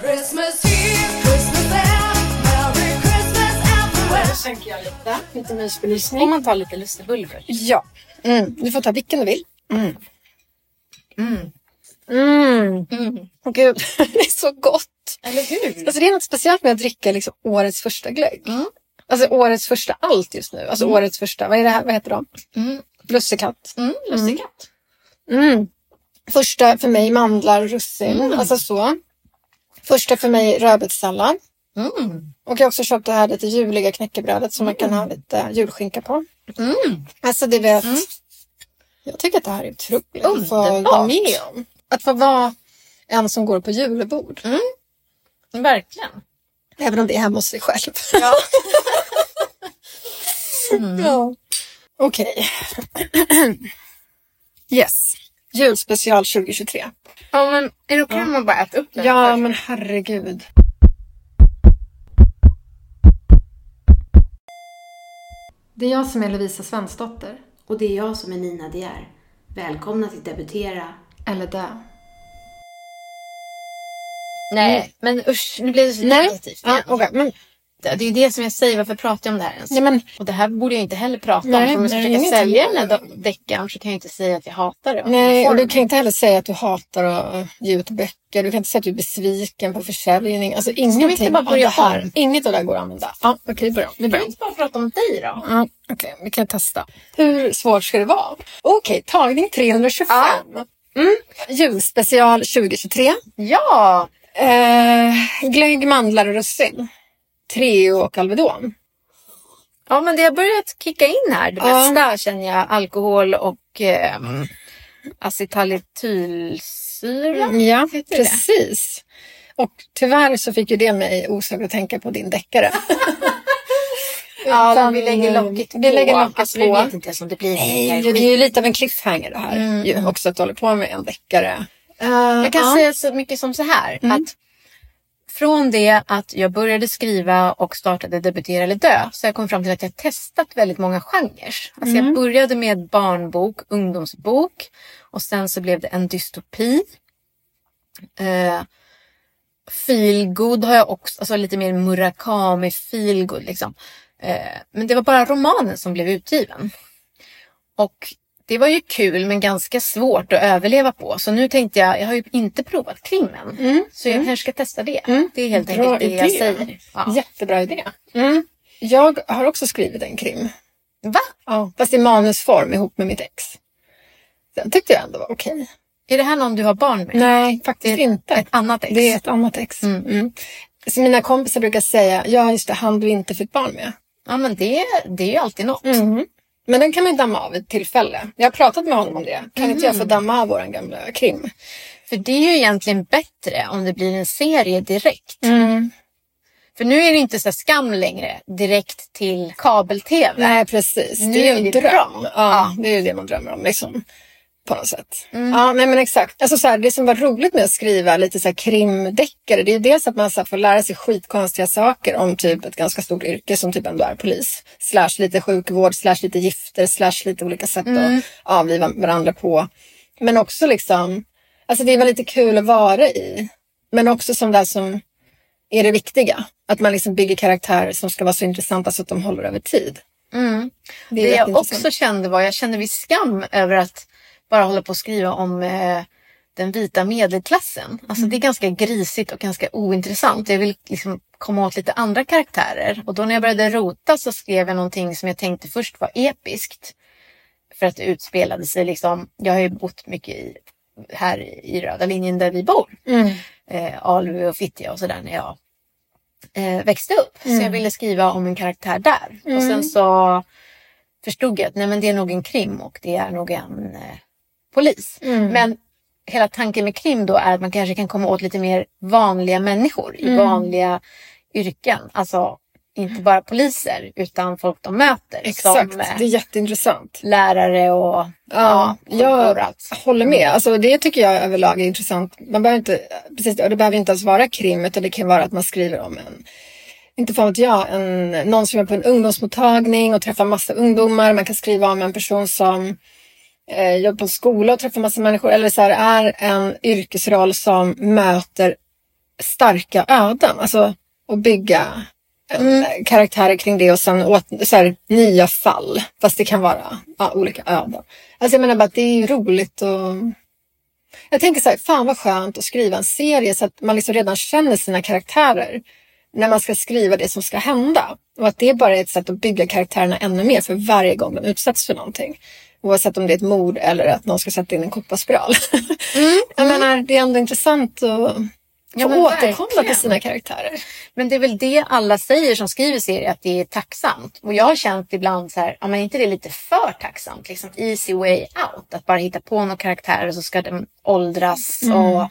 Christmas here, Christmas there, Merry Christmas everywhere. Sänker jag lite. Lite Om mysbelysning. man tar lite lussebulle först. Ja. Mm. Du får ta vilken du vill. Mm. Mm. Mm. Åh, Gud, det är så gott. Eller hur? Alltså, det är något speciellt med att dricka liksom, årets första glögg. Mm. Alltså årets första allt just nu. Alltså årets första, vad är det här, vad heter de? Mm. Lussekatt. Mm, lussekatt. Mm. Första för mig mandlar russin. Alltså så. Första för mig rödbetssallad. Mm. Och jag har också köpt det här lite juliga knäckebrödet som man kan ha lite julskinka på. Mm. Alltså det vet. Jag tycker att det här är otroligt att få vara med om. Att få vara en som går på julbord. Verkligen. Även om det är hemma hos sig själv. Ja. Ja. Okej. yes. Julspecial 2023. ja, men är det okej om man bara äter upp den Ja, först? men herregud. Det är jag som är Lovisa Svensdotter. Och det är jag som är Nina De är. Välkomna till Debutera. Eller dö. Nej, men usch, nu blev det så Nej. negativt Ja, okej. Men, Det är ju det som jag säger, varför pratar jag om det här ens? ja, men, Och det här borde jag inte heller prata Nej, om. För om jag ska nej, försöka sälja den här deckaren så kan jag inte säga att jag hatar det. nej, och du kan inte heller säga att du hatar att ge ut böcker. Du kan inte säga att du är besviken på försäljning. Alltså ingenting inte bara börja här. Inget av det här går att använda. Ja, okej, börja. Vi Kan börjar. vi inte bara prata om dig då? Ja, Okej, vi kan testa. Hur svårt ska det vara? Okej, tagning 325. Mm. Julspecial 2023. Ja! Eh, glögg, mandlar och russin. Treo och Alvedon. Ja, men det har börjat kicka in här. Det Ja. mesta känner jag. Alkohol och eh, acetylsyra. Ja, Heter det? precis. Och tyvärr så fick ju det mig osökt att tänka på din deckare. Ja, vi lägger locket på. Vi lägger locket alltså, på. Vi vet inte ens om det blir Nej, det är ju lite av en cliffhanger det här. Mm. Ju, också att du håller på med en deckare. Jag kan ja. säga så mycket som så här. Mm. Att från det att jag började skriva och startade Debutera eller dö så jag kommit fram till att jag testat väldigt många genrer. Alltså Mm. jag började med barnbok, ungdomsbok och sen så blev det en dystopi. Eh, feelgood har jag också, alltså lite mer Murakami feelgood liksom. Eh, men det var bara romanen som blev utgiven. Och det var ju kul men ganska svårt att överleva på. Så nu tänkte jag, jag har ju inte provat krimmen. Mm. Så jag kanske ska testa det. Mm. Det är helt Bra enkelt det jag idé. säger. Ja. Jättebra idé. Mm. Jag har också skrivit en krim. Va? Ja, fast i manusform ihop med mitt ex. Den tyckte jag ändå var okej. Är det här någon du har barn med? Nej, faktiskt inte. Ett annat ex? Det är ett annat ex. Mm. Mm. Så mina kompisar brukar säga, ja just det, han du inte fick barn med. Ja men det, det är ju alltid något. Mm. Men den kan man damma av vid ett tillfälle. Jag har pratat med honom om det. Kan inte jag få damma av våran gamla krim? För det är ju egentligen bättre om det blir en serie direkt. Mm. För nu är det inte så skam längre direkt till kabel-tv. Nej, precis. Nu det är ju en det dröm. bra. Ja, det är ju det man drömmer om. Liksom. På något sätt. Mm. Ja, nej men exakt. Alltså, så här, det som var roligt med att skriva lite så här krimdeckare, det är ju dels att man så här, får lära sig skitkonstiga saker om typ ett ganska stort yrke som typ ändå är polis. Slash lite sjukvård, slash lite gifter, slash lite olika sätt Mm. att avliva varandra på. Men också liksom, alltså det var lite kul att vara i. Men också som det som är det viktiga. Att man liksom bygger karaktärer som ska vara så intressanta så att de håller över tid. Mm. Det, Det jag också kände var, jag kände viss skam över att bara hålla på och skriva om eh, den vita medelklassen. Alltså Mm. det är ganska grisigt och ganska ointressant. Jag vill liksom komma åt lite andra karaktärer. Och då när jag började rota så skrev jag någonting som jag tänkte först var episkt. För att det utspelade sig liksom, jag har ju bott mycket i, här i röda linjen där vi bor. Mm. Eh, Alby och Fittja och sådär när jag eh, växte upp. Så Mm. jag ville skriva om en karaktär där. Och sen så förstod jag att nej, men det är nog en krim och det är nog en eh, polis. Mm. Men hela tanken med krim då är att man kanske kan komma åt lite mer vanliga människor i Mm. vanliga yrken. Alltså inte bara poliser utan folk de möter. Exakt, Som det är jätteintressant. lärare och Ja, folk jag överallt. håller med. Alltså, det tycker jag överlag är intressant. Man behöver inte, precis, och det behöver inte ens vara krim, utan det kan vara att man skriver om en inte fan vet jag, en, någon som är på en ungdomsmottagning och träffar massa ungdomar. Man kan skriva om en person som eh, jobbar på skola och träffar massa människor. Eller så här, är en yrkesroll som möter starka öden. Alltså att bygga eh, Mm. karaktärer kring det och sen åt, så här, nya fall. Fast det kan vara ja, olika öden. Alltså jag menar bara att det är ju roligt och jag tänker så här, fan vad skönt att skriva en serie så att man liksom redan känner sina karaktärer när man ska skriva det som ska hända. Och att det bara är ett sätt att bygga karaktärerna ännu mer för varje gång de utsätts för någonting. Oavsett om det är ett mord eller att någon ska sätta in en kopparspiral. jag menar, det är ändå intressant att få Ja, men återkomma verkligen. till sina karaktärer. Men det är väl det alla säger som skriver serier, att det är tacksamt. Och jag har känt ibland så här, ja men är inte det lite för tacksamt? Liksom easy way out. Att bara hitta på några karaktärer så ska den åldras Mm. och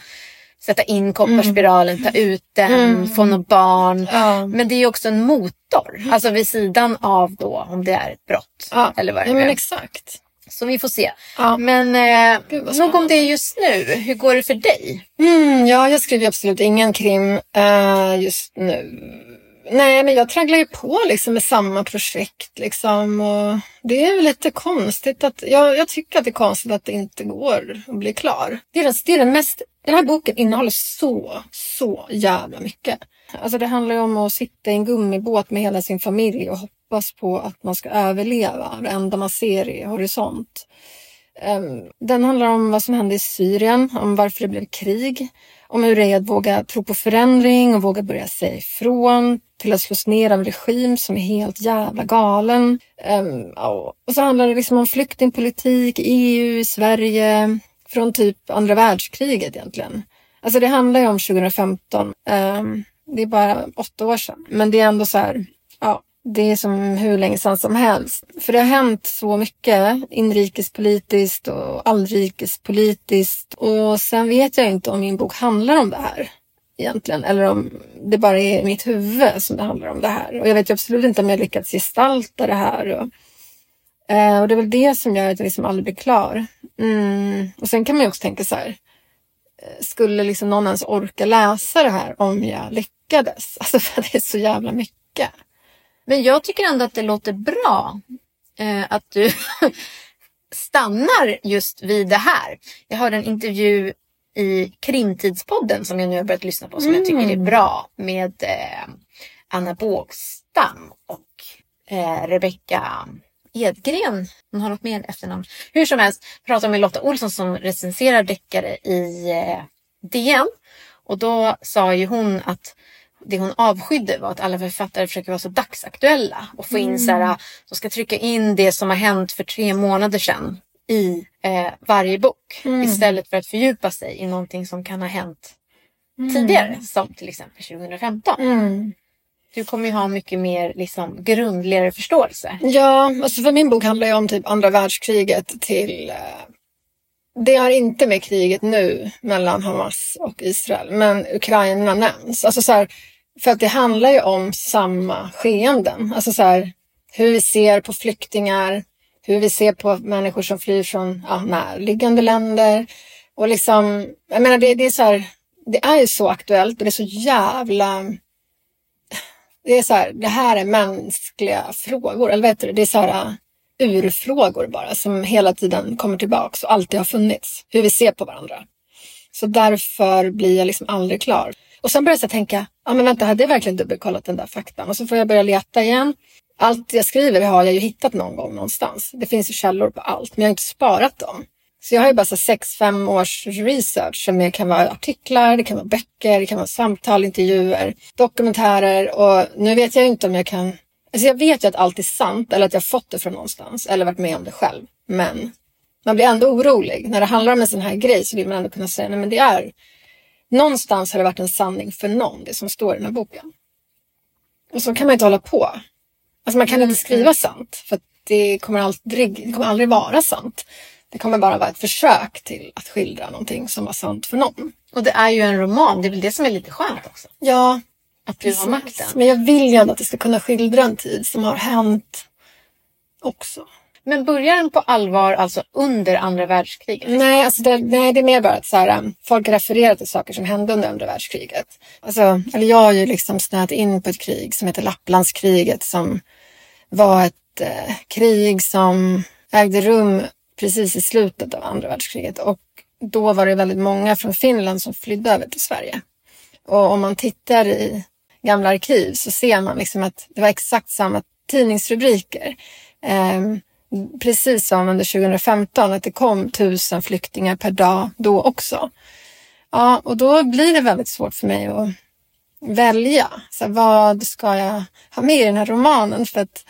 sätta in kopparspiralen, ta ut den, få något barn. Mm. Ja. Men det är också en motor. Alltså vid sidan av då om det är ett brott. Ja, Eller vad det ja, men är. exakt. Så vi får se. Ja. Men eh, nog om det just nu. Hur går det för dig? Mm, ja, jag skriver absolut ingen krim eh, just nu. Nej, men jag tragglar ju på liksom med samma projekt liksom. Och det är väl lite konstigt att, jag, jag tycker att det är konstigt att det inte går att bli klar. Det är, den, det är den mest, den här boken innehåller så, så jävla mycket. Alltså det handlar ju om att sitta i en gummibåt med hela sin familj och hoppas på att man ska överleva det enda man ser i horisont. Ehm, den handlar om vad som hände i Syrien, om varför det blev krig, om hur det är att våga tro på förändring och våga börja säga ifrån till att slås ner av en regim som är helt jävla galen. Ehm, och så handlar det liksom om flyktingpolitik, EU, Sverige, från typ andra världskriget egentligen. Alltså det handlar ju om 2015. Ehm, det är bara åtta år sedan. Men det är ändå så här, ja, det är som hur länge sedan som helst. För det har hänt så mycket inrikespolitiskt och allrikespolitiskt. Och sen vet jag inte om min bok handlar om det här egentligen. Eller om det bara är i mitt huvud som det handlar om det här. Och jag vet ju absolut inte om jag lyckats gestalta det här. Och, eh, och det är väl det som gör att jag liksom aldrig blir klar. Mm. Och sen kan man ju också tänka så här. Eh, skulle liksom någon ens orka läsa det här om jag lyckades? Alltså för det är så jävla mycket. Men jag tycker ändå att det låter bra eh, att du stannar just vid det här. Jag hörde en intervju i Krimtidspodden som jag nu har börjat lyssna på som jag tycker är bra med eh, Anna Bågstam och eh, Rebecka Edgren. Hon har något mer efternamn. Hur som helst pratar med Lotta Olsson som recenserar deckare i eh, DN. Och då sa ju hon att det hon avskydde var att alla författare försöker vara så dagsaktuella och få in så här, de ska trycka in det som har hänt för tre månader sedan i eh, varje bok istället för att fördjupa sig i någonting som kan ha hänt tidigare som till exempel 2015. Mm. Du kommer ju ha mycket mer liksom, grundligare förståelse. Ja, alltså för min bok handlar ju om typ andra världskriget till... Eh, det har inte med kriget nu mellan Hamas och Israel, men Ukraina nämns. Alltså så här, för att det handlar ju om samma skeenden. Alltså så här, hur vi ser på flyktingar, hur vi ser på människor som flyr från ja, närliggande länder. Och liksom, jag menar det, det är så här, det är ju så aktuellt och det är så jävla det är så här, det här är mänskliga frågor, eller vad heter det? Det är så här urfrågor bara som hela tiden kommer tillbaks och alltid har funnits. Hur vi ser på varandra. Så därför blir jag liksom aldrig klar. Och sen börjar jag tänka, ja men vänta, hade jag verkligen dubbelkollat den där faktan? Och så får jag börja leta igen. Allt jag skriver har jag ju hittat någon gång någonstans. Det finns ju källor på allt, men jag har inte sparat dem. Så jag har ju bara så sex, fem års research som kan vara artiklar, det kan vara böcker, det kan vara samtal, intervjuer, dokumentärer och nu vet jag ju inte om jag kan... Alltså jag vet ju att allt är sant eller att jag fått det från någonstans eller varit med om det själv. Men man blir ändå orolig. När det handlar om en sån här grej så vill man ändå kunna säga, nej men det är... Någonstans har det varit en sanning för någon, det som står i den här boken. Och så kan man inte hålla på. Alltså man kan inte skriva sant för det kommer aldrig, det kommer aldrig vara sant. Det kommer bara vara ett försök till att skildra någonting som var sant för någon. Och det är ju en roman, det är väl det som är lite skönt också. Ja, Att du har makten. Men jag vill ju ändå att det ska kunna skildra en tid som har hänt också. Men börjar den på allvar alltså under andra världskriget? Nej, alltså det, nej, det är mer bara att så här, um, folk refererar till saker som hände under andra världskriget. Alltså, eller jag har ju liksom snöat in på ett krig som heter Lapplandskriget som var ett eh, krig som ägde rum precis i slutet av andra världskriget. Och då var det väldigt många från Finland som flydde över till Sverige Och om man tittar i gamla arkiv så ser man liksom att det var exakt samma tidningsrubriker. Ehm, precis som under 2015, att det kom tusen flyktingar per dag då också. Ja, och då blir det väldigt svårt för mig att välja. Så vad ska jag ha med i den här romanen? För att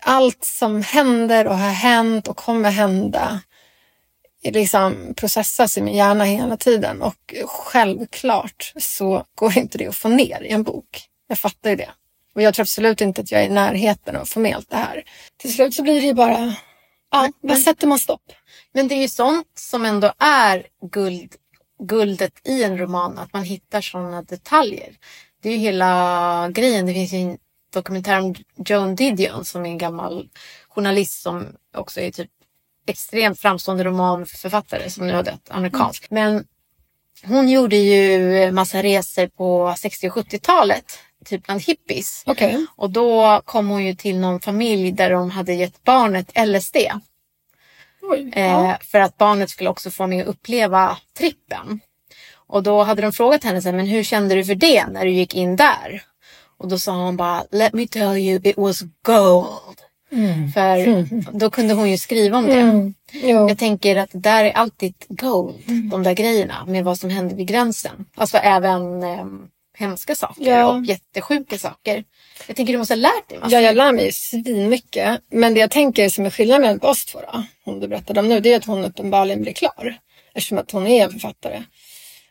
allt som händer och har hänt och kommer hända liksom processas i min hjärna hela tiden. Och självklart så går inte det att få ner i en bok. Jag fattar ju det. Och jag tror absolut inte att jag är i närheten av att få med allt det här. Till slut så blir det ju bara, ja, vad sätter man stopp? Men det är ju sånt som ändå är guld, guldet i en roman, att man hittar sådana detaljer. Det är ju hela grejen. Det finns ju en dokumentär om Joan Didion som är en gammal journalist som också är typ extremt framstående romanförfattare som nu har dött, amerikansk. Men hon gjorde ju massa resor på 60 och 70-talet, typ bland hippies. Okej. Och då kom hon ju till någon familj där de hade gett barnet LSD. Oj. Eh, för att barnet skulle också få med att uppleva trippen. Och då hade de frågat henne, så här, men hur kände du för det när du gick in där? Och då sa hon bara, let me tell you it was gold. För då kunde hon ju skriva om det. Mm. Jag tänker att där är alltid gold, de där grejerna med vad som hände vid gränsen. Alltså även eh, hemska saker Ja. och jättesjuka saker. Jag tänker du måste ha lärt dig massa. Ja, jag lär mig svinmycket. Men det jag tänker som är skillnaden mellan oss två då, hon du berättade om nu, det är att hon uppenbarligen blir klar. Eftersom att hon är en författare.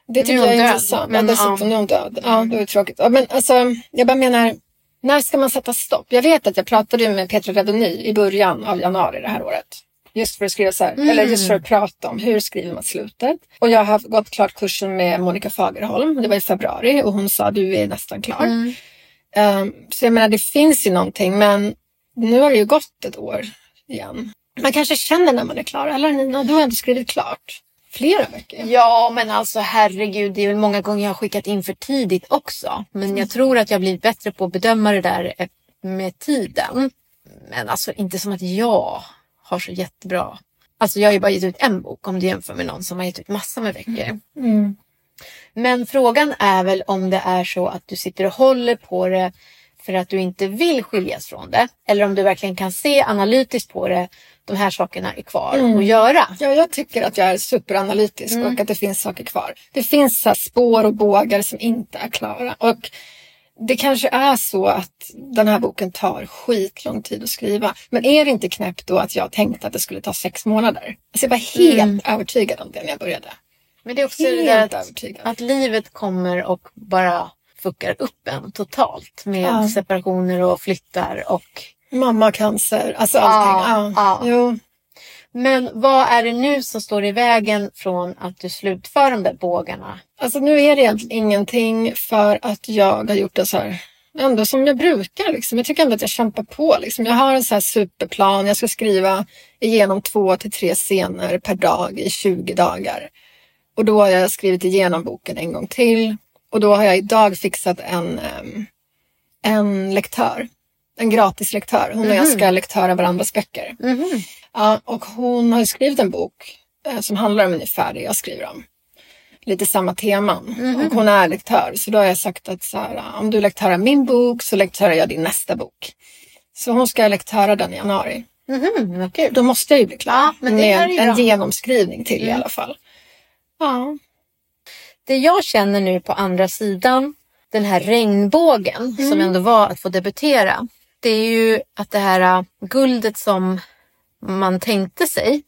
Det tycker jag är död, intressant. men, ja, dessutom ja. nu är hon död. Ja, det är tråkigt. Ja, men alltså, jag bara menar, när ska man sätta stopp? Jag vet att jag pratade med Petra Redony i början av januari det här året. Just för att skriva så här, eller just för att prata om hur skriver man slutet. Och jag har gått klart kursen med Monica Fagerholm. Det var i februari och hon sa du är nästan klar. Mm. Um, så jag menar, det finns ju någonting, men nu har det ju gått ett år igen. Man kanske känner när man är klar. Eller Nina, du har ändå skrivit klart flera böcker. Ja, men alltså herregud, det är väl många gånger jag har skickat in för tidigt också. Men jag tror att jag blivit bättre på att bedöma det där eh, med tiden. Men alltså inte som att jag har så jättebra... Alltså jag har ju bara gett ut en bok om du jämför med någon som har gett ut massor med böcker. Mm. Men frågan är väl om det är så att du sitter och håller på det för att du inte vill skiljas från det. Eller om du verkligen kan se analytiskt på det. De här sakerna är kvar att göra. Ja, jag tycker att jag är superanalytisk och att det finns saker kvar. Det finns så spår och bågar som inte är klara. Och det kanske är så att den här boken tar skitlång tid att skriva. Men är det inte knäppt då att jag tänkte att det skulle ta sex månader? Alltså jag var helt övertygad om det när jag började. Men det är också det Helt där att, övertygad. att livet kommer och bara fuckar upp en totalt med Ja. separationer och flyttar och Mamma, cancer, alltså allting. Ja, Ja, ja. Men vad är det nu som står i vägen från att du slutför de där bågarna? Alltså nu är det egentligen ingenting för att jag har gjort det så här ändå som jag brukar. Liksom. Jag tycker ändå att jag kämpar på. Liksom. Jag har en så här superplan. Jag ska skriva igenom två till tre scener per dag i 20 dagar. Och då har jag skrivit igenom boken en gång till. Och då har jag idag fixat en, ehm, en lektör. En gratis lektör. Hon och jag ska lektöra varandras böcker. Ja, och hon har ju skrivit en bok eh, som handlar om ungefär det jag skriver om. Lite samma teman. Och hon är lektör. Så då har jag sagt att så här, om du lektörar min bok så lektörar jag din nästa bok. Så hon ska lektöra den i januari. Mhm, vad kul. Då måste jag ju bli klar Ja, men det är ju en bra. Mm. genomskrivning till i alla fall. Ja. Det jag känner nu på andra sidan den här regnbågen som ändå var att få debutera. Det är ju att det här äh, guldet som man tänkte sig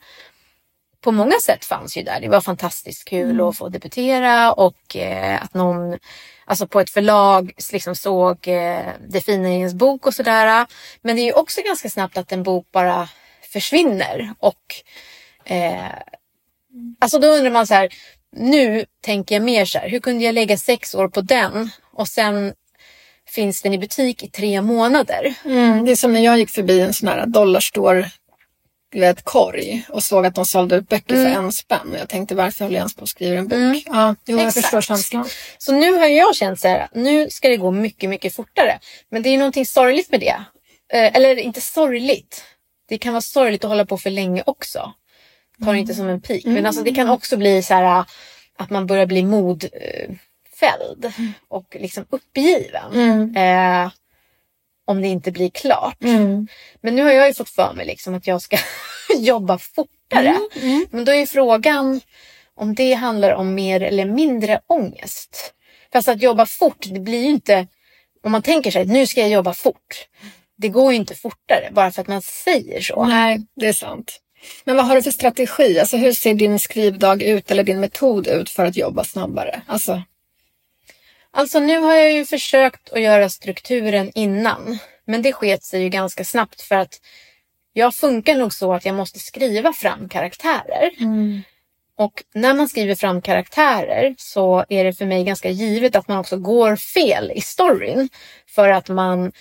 på många sätt fanns ju där. Det var fantastiskt kul att få debutera och eh, att någon alltså på ett förlag liksom såg eh, det fina i ens bok och sådär. Men det är ju också ganska snabbt att en bok bara försvinner och eh, Alltså då undrar man så här, nu tänker jag mer så här, hur kunde jag lägga sex år på den och sen finns den i butik i tre månader? Mm, det är som när jag gick förbi en sån här dollarstore vet, korg och såg att de sålde ut böcker för en spänn. Jag tänkte varför håller jag ens på att skriva en bok? Ja, jo, jag förstår känslan. Så nu har jag känt så här, nu ska det gå mycket, mycket fortare. Men det är någonting sorgligt med det. Eh, eller inte sorgligt. Det kan vara sorgligt att hålla på för länge också. Ta det inte som en pik. Men alltså det kan också bli så här att man börjar bli mod eh, fälld och liksom uppgiven. Eh, om det inte blir klart. Men nu har jag ju fått för mig liksom att jag ska jobba fortare. Men då är ju frågan om det handlar om mer eller mindre ångest. Fast att jobba fort, det blir ju inte... Om man tänker sig att nu ska jag jobba fort. Det går ju inte fortare bara för att man säger så. Nej, det är sant. Men vad har du för strategi? Alltså hur ser din skrivdag ut eller din metod ut för att jobba snabbare? Alltså, Alltså nu har jag ju försökt att göra strukturen innan. Men det sket sig ju ganska snabbt för att jag funkar nog så att jag måste skriva fram karaktärer. Och när man skriver fram karaktärer så är det för mig ganska givet att man också går fel i storyn. För att man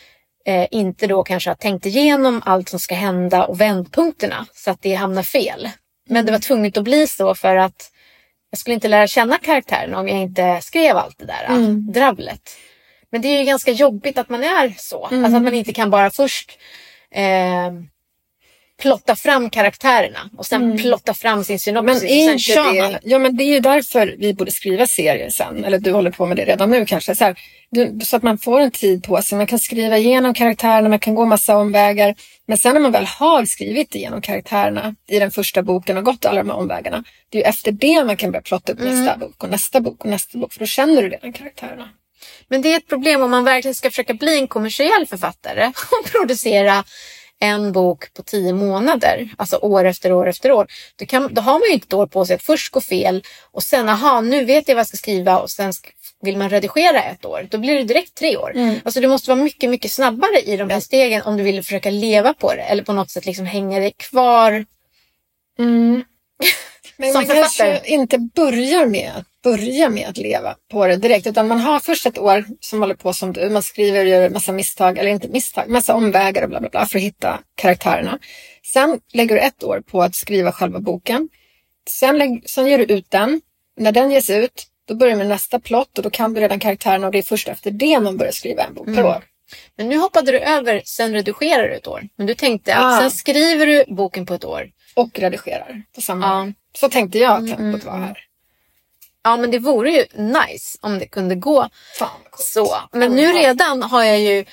eh, inte då kanske har tänkt igenom allt som ska hända och vändpunkterna så att det hamnar fel. Men det var tvunget att bli så för att jag skulle inte lära känna karaktärerna om jag inte skrev allt det där mm. dravlet. Men det är ju ganska jobbigt att man är så. Alltså att man inte kan bara först eh, plotta fram karaktärerna och sen plotta fram sin synopsis. Men kör det, ja, men det är ju därför vi borde skriva serier sen. Eller du håller på med det redan nu kanske. Så, här, du, så att man får en tid på sig. Man kan skriva igenom karaktärerna, man kan gå massa omvägar. Men sen när man väl har skrivit igenom karaktärerna i den första boken och gått alla de här omvägarna. Det är ju efter det man kan börja plotta upp nästa bok och nästa bok och nästa bok. För då känner du redan karaktärerna. Men det är ett problem om man verkligen ska försöka bli en kommersiell författare och producera en bok på tio månader, alltså år efter år efter år. Då, kan, då har man ju inte ett år på sig att först gå fel och sen, aha, nu vet jag vad jag ska skriva och sen vill man redigera ett år. Då blir det direkt tre år. Alltså du måste vara mycket, mycket snabbare i de här stegen om du vill försöka leva på det eller på något sätt liksom hänga dig kvar. Men Som man kanske författare. inte börjar med att börja med att leva på det direkt. Utan man har först ett år som håller på som du. Man skriver och gör massa misstag, eller inte misstag, massa omvägar och bla bla bla för att hitta karaktärerna. Sen lägger du ett år på att skriva själva boken. Sen, lägg, sen ger du ut den. När den ges ut, då börjar med nästa plott och då kan du redan karaktärerna och det är först efter det man börjar skriva en bok per år. Men nu hoppade du över, sen redigerar du ett år. Men du tänkte att Ah. sen skriver du boken på ett år. Och redigerar på samma Ja. Så tänkte jag att tempot var här. Ja, men det vore ju nice om det kunde gå Fan så. Men nu redan har jag ju,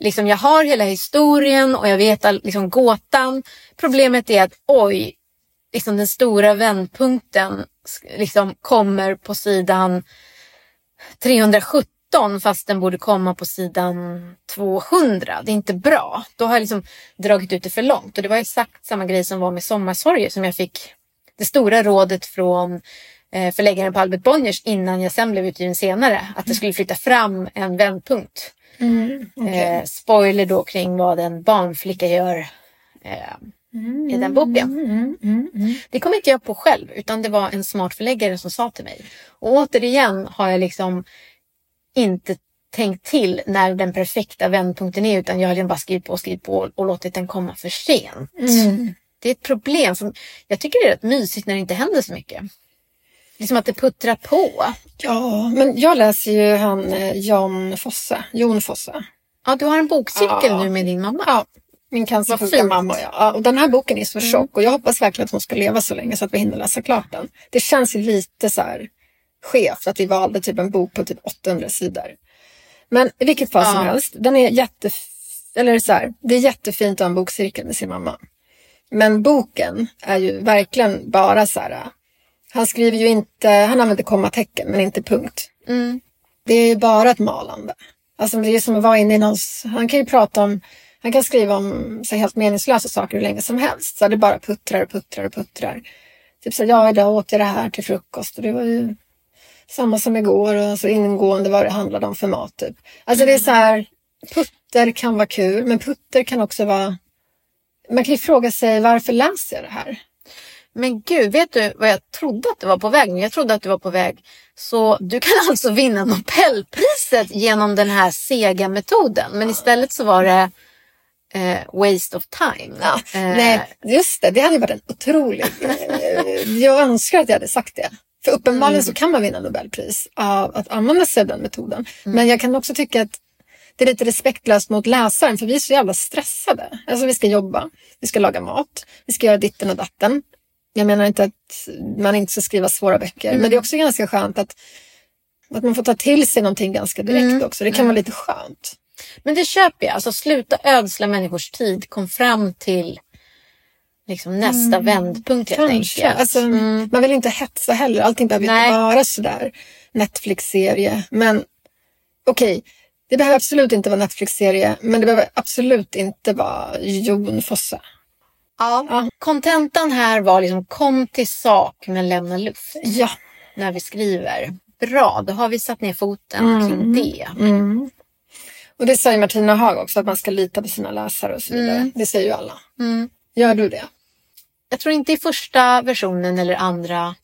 liksom jag har hela historien och jag vet all, liksom gåtan. Problemet är att oj, liksom den stora vändpunkten liksom kommer på sidan 317 fast den borde komma på sidan 200. Det är inte bra. Då har jag liksom dragit ut det för långt. Och det var exakt samma grej som var med Sommarsorger som jag fick det stora rådet från eh, förläggaren på Albert Bonniers innan jag sen blev utgiven senare. Att det skulle flytta fram en vändpunkt. eh, spoiler då kring vad en barnflicka gör eh, i den boken. Det kom inte jag på själv utan det var en smart förläggare som sa till mig. Och återigen har jag liksom inte tänkt till när den perfekta vändpunkten är utan jag har bara skrivit på och skrivit på och låtit den komma för sent. Det är ett problem. För jag tycker det är rätt mysigt när det inte händer så mycket. Det är som att det puttrar på. Ja, men jag läser ju han eh, Jon Fosse. Jon Fosse. Ja, du har en bokcirkel Ja. nu med din mamma. Ja, min cancersjuka mamma och jag. Ja, och den här boken är så tjock och jag hoppas verkligen att hon ska leva så länge så att vi hinner läsa klart den. Det känns lite så här skevt att vi valde typ en bok på typ 800 sidor. Men i vilket fall som Ja. helst, den är jätte, eller så här, det är jättefint att ha en bokcirkel med sin mamma. Men boken är ju verkligen bara så här, han skriver ju inte, han använder kommatecken men inte punkt. Mm. Det är ju bara ett malande. Alltså det är som att vara inne i någons... Han kan ju prata om... Han kan skriva om så här, helt meningslösa saker hur länge som helst. Så det bara puttrar och puttrar och puttrar. Typ så ja idag åt jag det här till frukost och det var ju samma som igår och så ingående vad det handlade om för mat typ. Alltså det är så här, putter kan vara kul men putter kan också vara... Man kan ju fråga sig varför läser jag det här? Men gud, vet du vad jag trodde att du var på väg? Jag trodde att du var på väg. Så du kan alltså vinna Nobelpriset genom den här sega metoden. Men istället så var det eh, waste of time. Ja, Eh, Nej, just det. Det hade varit en otrolig... eh, jag önskar att jag hade sagt det. För uppenbarligen så kan man vinna Nobelpris av att använda sig av den metoden. Men jag kan också tycka att det är lite respektlöst mot läsaren för vi är så jävla stressade. Alltså vi ska jobba, vi ska laga mat, vi ska göra ditten och datten. Jag menar inte att man inte ska skriva svåra böcker, men det är också ganska skönt att Att man får ta till sig någonting ganska direkt Mm. också. Det kan vara lite skönt. Men det köper jag. Alltså sluta ödsla människors tid. Kom fram till liksom, nästa vändpunkt helt Mm. Kanske. enkelt. Alltså, Mm. Man vill inte hetsa heller. Allting behöver Nej. inte vara sådär Netflix-serie. Men okej, det behöver absolut inte vara Netflix-serie. Men det behöver absolut inte vara Jon Fosse. Ja. Ja. Kontentan här var liksom kom till sak men lämna luft Ja. när vi skriver. Bra, då har vi satt ner foten Mm. kring det. Mm. Och det säger Martina Haag också, att man ska lita på sina läsare och så vidare. Mm. Det säger ju alla. Mm. Gör du det? Jag tror inte i första versionen eller andra.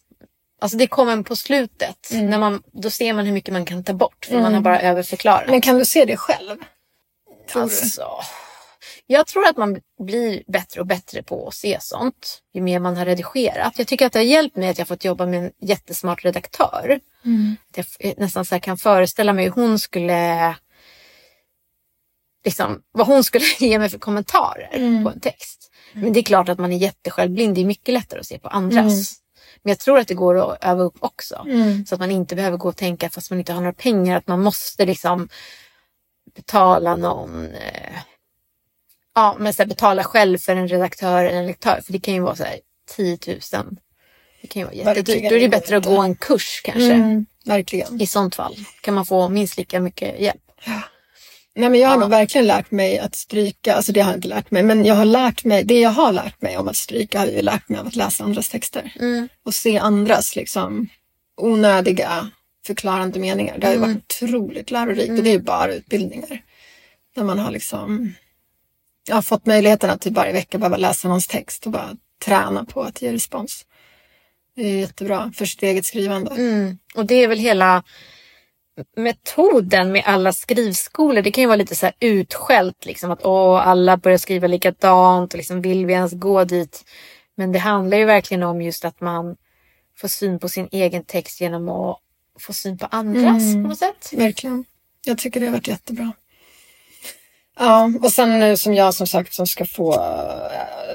Alltså det kommer på slutet. Mm. När man, då ser man hur mycket man kan ta bort. För man har bara överförklarat. Men kan du se det själv? Tror du? Alltså, jag tror att man blir bättre och bättre på att se sånt ju mer man har redigerat. Jag tycker att det har hjälpt mig att jag fått jobba med en jättesmart redaktör. Att jag f- nästan så kan föreställa mig hur hon skulle liksom, vad hon skulle ge mig för kommentarer Mm. på en text. Men det är klart att man är jättesjälvblind. Det är mycket lättare att se på andras. Mm. Men jag tror att det går att öva upp också. Mm. Så att man inte behöver gå och tänka fast man inte har några pengar att man måste liksom betala någon eh, ja, men så här, betala själv för en redaktör eller en lektör. För det kan ju vara så här 10 000. Det kan ju vara jättedyrt. Då är det bättre att gå en kurs kanske. Mm. Verkligen. I sånt fall kan man få minst lika mycket hjälp. Nej, men jag har Ja. nog verkligen lärt mig att stryka. Alltså det har jag inte lärt mig. Men jag har lärt mig, det jag har lärt mig om att stryka har jag lärt mig av att läsa andras texter. Mm. Och se andras liksom onödiga förklarande meningar. Det har ju Mm. varit otroligt lärorikt. Och det är ju bara utbildningar. Där man har liksom jag har fått möjligheten att typ varje vecka behöva läsa någons text och bara träna på att ge respons. Det är jättebra för sitt eget skrivande. Mm. Och det är väl hela metoden med alla skrivskolor. Det kan ju vara lite så här utskällt liksom att åh, alla börjar skriva likadant och liksom vill vi ens gå dit? Men det handlar ju verkligen om just att man får syn på sin egen text genom att få syn på andras Mm. på något sätt. Verkligen. Jag tycker det har varit jättebra. Ja, och sen nu som jag som sagt som ska få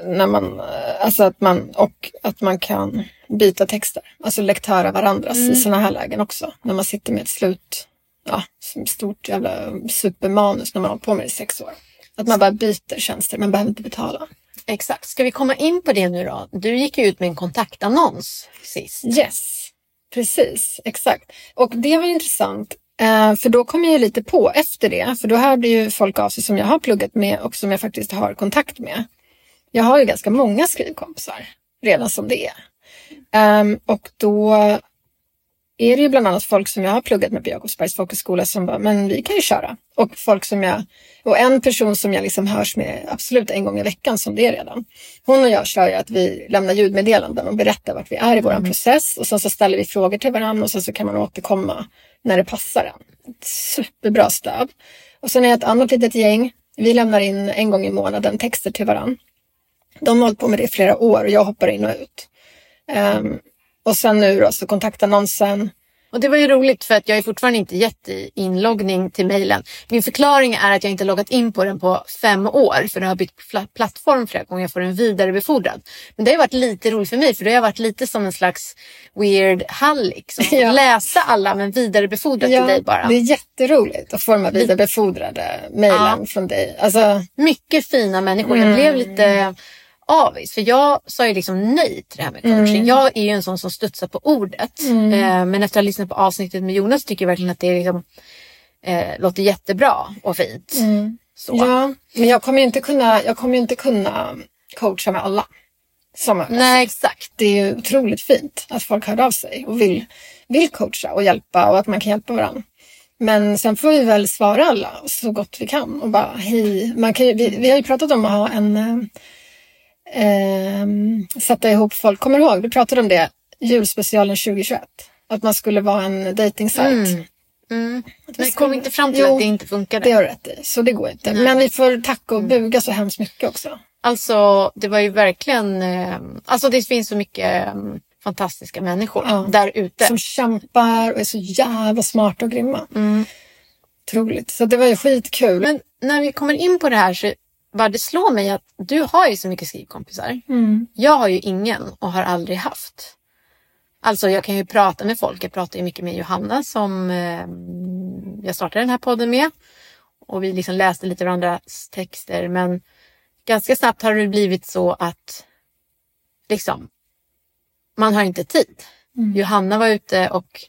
när man, eh, alltså att man, och att man kan byta texter, alltså lektöra varandras i sådana här lägen också. När man sitter med ett slut, ja, stort jävla supermanus när man har på med det i sex år. Att man bara byter tjänster, man behöver inte betala. Exakt. Ska vi komma in på det nu då? Du gick ju ut med en kontaktannons sist. Yes, precis, exakt. Och det var intressant, eh, för då kom jag ju lite på efter det, för då hörde ju folk av sig som jag har pluggat med och som jag faktiskt har kontakt med. Jag har ju ganska många skrivkompisar redan som det är. Ehm, och då är det ju bland annat folk som jag har pluggat med på Jakobsbergs folkhögskola som bara, men vi kan ju köra. Och folk som jag, och en person som jag liksom hörs med absolut en gång i veckan som det är redan. Hon och jag kör ju att vi lämnar ljudmeddelanden och berättar vart vi är i vår process och sen så ställer vi frågor till varandra och sen så kan man återkomma när det passar en. Superbra stöd. Och sen är ett annat litet gäng. Vi lämnar in en gång i månaden texter till varandra. De har hållit på med det i flera år och jag hoppar in och ut. Ehm, och sen nu då så kontaktannonsen. Och det var ju roligt för att jag är fortfarande inte gett i inloggning till mejlen. Min förklaring är att jag inte loggat in på den på fem år för jag har bytt pla- plattform flera gånger. Jag får den vidarebefordrad. Men det har varit lite roligt för mig för det har varit lite som en slags weird hallick som Ja. läsa alla men vidarebefordra till dig bara. Det är jätteroligt att få de här vidarebefordrade mejlen från dig. Alltså, Mycket fina människor. Mm. Jag blev lite avis för jag sa ju liksom nej till det här med coaching. Mm. Jag är ju en sån som studsar på ordet. Eh, men efter att ha lyssnat på avsnittet med Jonas tycker jag verkligen att det liksom, eh, låter jättebra och fint. Mm. ja, men jag kommer ju inte kunna, jag kommer inte kunna coacha med alla. Som Nej exakt. det är ju otroligt fint att folk hör av sig och vill, vill coacha och hjälpa och att man kan hjälpa varandra. Men sen får vi väl svara alla så gott vi kan och bara hej. Man kan ju, vi, vi har ju pratat om att ha en eh, sätta ihop folk. Kommer du ihåg? Vi pratade om det julspecialen 2021. Att man skulle vara en dating Mm. Mm. Men kom inte fram till Jo, att det inte funkade. Det har rätt i, så det går inte. Men vi får tacka och buga så hemskt mycket också. Alltså det var ju verkligen, eh, alltså det finns så mycket eh, fantastiska människor Ja. där ute. Som kämpar och är så jävla smarta och grymma. Mm. Otroligt. Så det var ju skitkul. Men när vi kommer in på det här så bara det slår mig att du har ju så mycket skrivkompisar. Mm. Jag har ju ingen och har aldrig haft. Alltså jag kan ju prata med folk. Jag pratar ju mycket med Johanna som eh, jag startade den här podden med. Och vi liksom läste lite varandras texter. Men ganska snabbt har det blivit så att liksom, man har inte tid. Johanna var ute och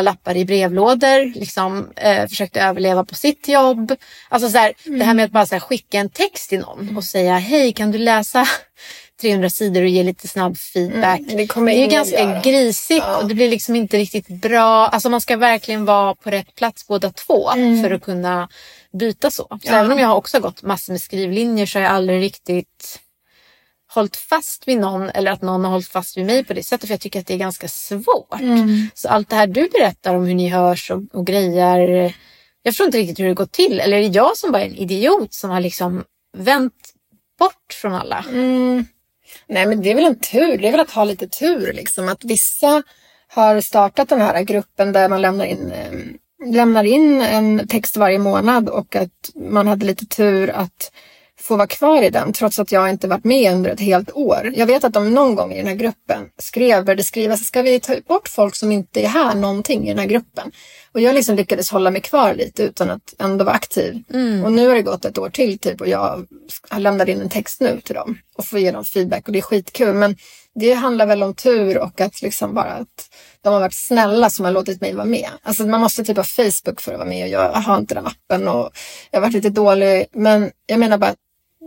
lappar i brevlådor, liksom, eh, försökte överleva på sitt jobb. Alltså så här, Det här med att bara här, skicka en text till någon och säga hej kan du läsa 300 sidor och ge lite snabb feedback. Mm, det det är ju ganska göra. grisigt Ja. och det blir liksom inte riktigt bra. Alltså man ska verkligen vara på rätt plats båda två för att kunna byta så. Så Mm. Ja. även om jag har också gått massor med skrivlinjer så har jag aldrig riktigt hållit fast vid någon eller att någon har hållit fast vid mig på det sättet för jag tycker att det är ganska svårt. Mm. Så allt det här du berättar om hur ni hörs och, och grejer. Jag förstår inte riktigt hur det går till. Eller är det jag som bara är en idiot som har liksom vänt bort från alla? Mm. Nej, men det är väl en tur. Det är väl att ha lite tur. Liksom. Att vissa har startat den här gruppen där man lämnar in, eh, lämnar in en text varje månad och att man hade lite tur att få vara kvar i den trots att jag inte varit med under ett helt år. Jag vet att de någon gång i den här gruppen skrev, började skriva, så ska vi ta bort folk som inte är här någonting i den här gruppen? Och jag liksom lyckades hålla mig kvar lite utan att ändå vara aktiv. Och nu har det gått ett år till typ och jag har lämnat in en text nu till dem och får ge dem feedback och det är skitkul. Men det handlar väl om tur och att liksom bara att de har varit snälla som har låtit mig vara med. Alltså man måste typ ha Facebook för att vara med och jag har inte den appen och jag har varit lite dålig. Men jag menar bara att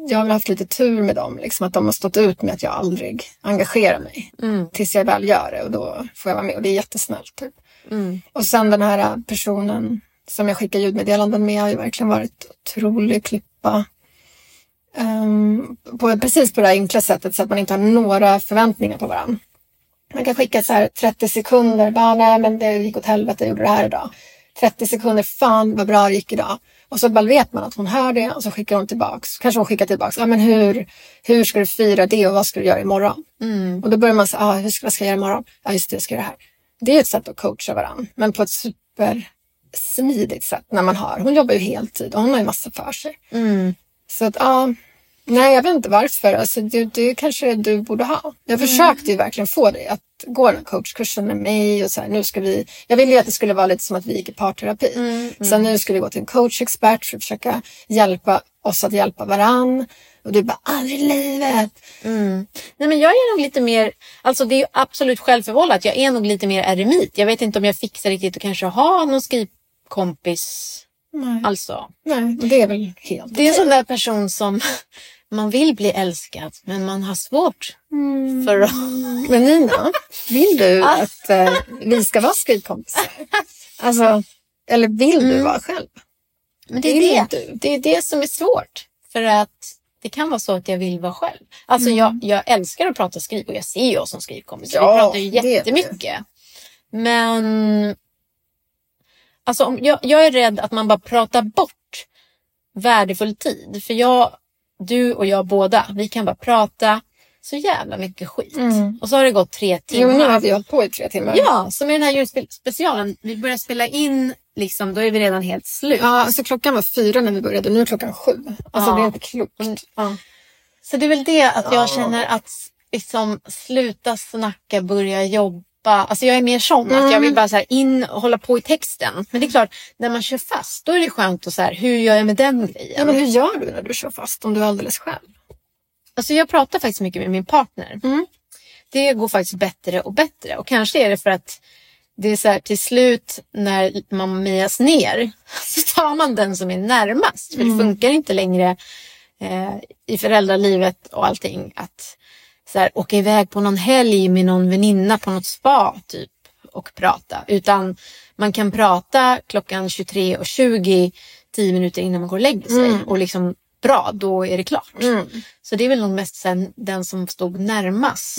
jag har väl haft lite tur med dem, liksom att de har stått ut med att jag aldrig engagerar mig. Tills jag väl gör det och då får jag vara med och det är jättesnällt. Typ. Och sen den här personen som jag skickar ljudmeddelanden med har ju verkligen varit otrolig klippa. Ehm, på, precis på det här enkla sättet så att man inte har några förväntningar på varandra. Man kan skicka så här 30 sekunder, bara nej men det gick åt helvete, jag gjorde det här idag. 30 sekunder, fan vad bra det gick idag. Och så bara vet man att hon hör det och så skickar hon tillbaks. Kanske hon skickar tillbaks, ja men hur, hur ska du fira det och vad ska du göra imorgon? Och då börjar man säga, ah, hur ska, vad ska jag göra imorgon? Ja just det, jag ska göra det här. Det är ett sätt att coacha varandra, men på ett supersmidigt sätt när man har. Hon jobbar ju heltid och hon har ju massa för sig. Så att ja, nej jag vet inte varför. Alltså, det, det kanske du borde ha. Jag försökte ju verkligen få dig att gå den coachkursen med mig och så här, nu ska vi. Jag ville ju att det skulle vara lite som att vi gick i parterapi. Så nu ska vi gå till en coachexpert för att försöka hjälpa oss att hjälpa varann. Och du bara, aldrig i livet. Nej, men jag är nog lite mer, alltså det är ju absolut självförvållat. Jag är nog lite mer eremit. Jag vet inte om jag fixar riktigt att kanske ha någon skrivkompis. Nej, Alltså, nej det är väl helt det är en sån där person som man vill bli älskad men man har svårt för att... Men Nina, vill du att eh, vi ska vara skrivkompisar? Alltså, eller vill du vara själv? Men det är du? det, det är det som är svårt. För att det kan vara så att jag vill vara själv. Alltså jag, jag älskar att prata skriv och jag ser ju oss som skrivkompisar. Ja, vi pratar ju det jättemycket. Men alltså om, jag, jag är rädd att man bara pratar bort värdefull tid. För jag, du och jag båda, vi kan bara prata så jävla mycket skit. Och så har det gått tre timmar. Jo, nu har vi hållit på i tre timmar. Ja, som i den här julspecialen. Vi börjar spela in, liksom, då är vi redan helt slut. Ja, alltså klockan var fyra när vi började, nu är klockan sju. Alltså Ja. det är inte klokt. Mm. Ja. Så det är väl det att jag Ja. känner att liksom, sluta snacka, börja jobba. Alltså jag är mer sån Mm. att jag vill bara så in och hålla på i texten. Men det är klart, när man kör fast då är det skönt att så här, hur gör jag med den grejen? ja, men hur gör du när du kör fast om du är alldeles själv? Alltså jag pratar faktiskt mycket med min partner. Mm. Det går faktiskt bättre och bättre. Och kanske är det för att det är så här till slut när man mejas ner så tar man den som är närmast. För Mm. det funkar inte längre eh, i föräldralivet och allting att så här, åka iväg på någon helg med någon väninna på något spa typ och prata. Utan man kan prata klockan 23.20 10 minuter innan man går och lägger sig. Och liksom bra, då är det klart. Så det är väl nog mest sen den som stod närmast.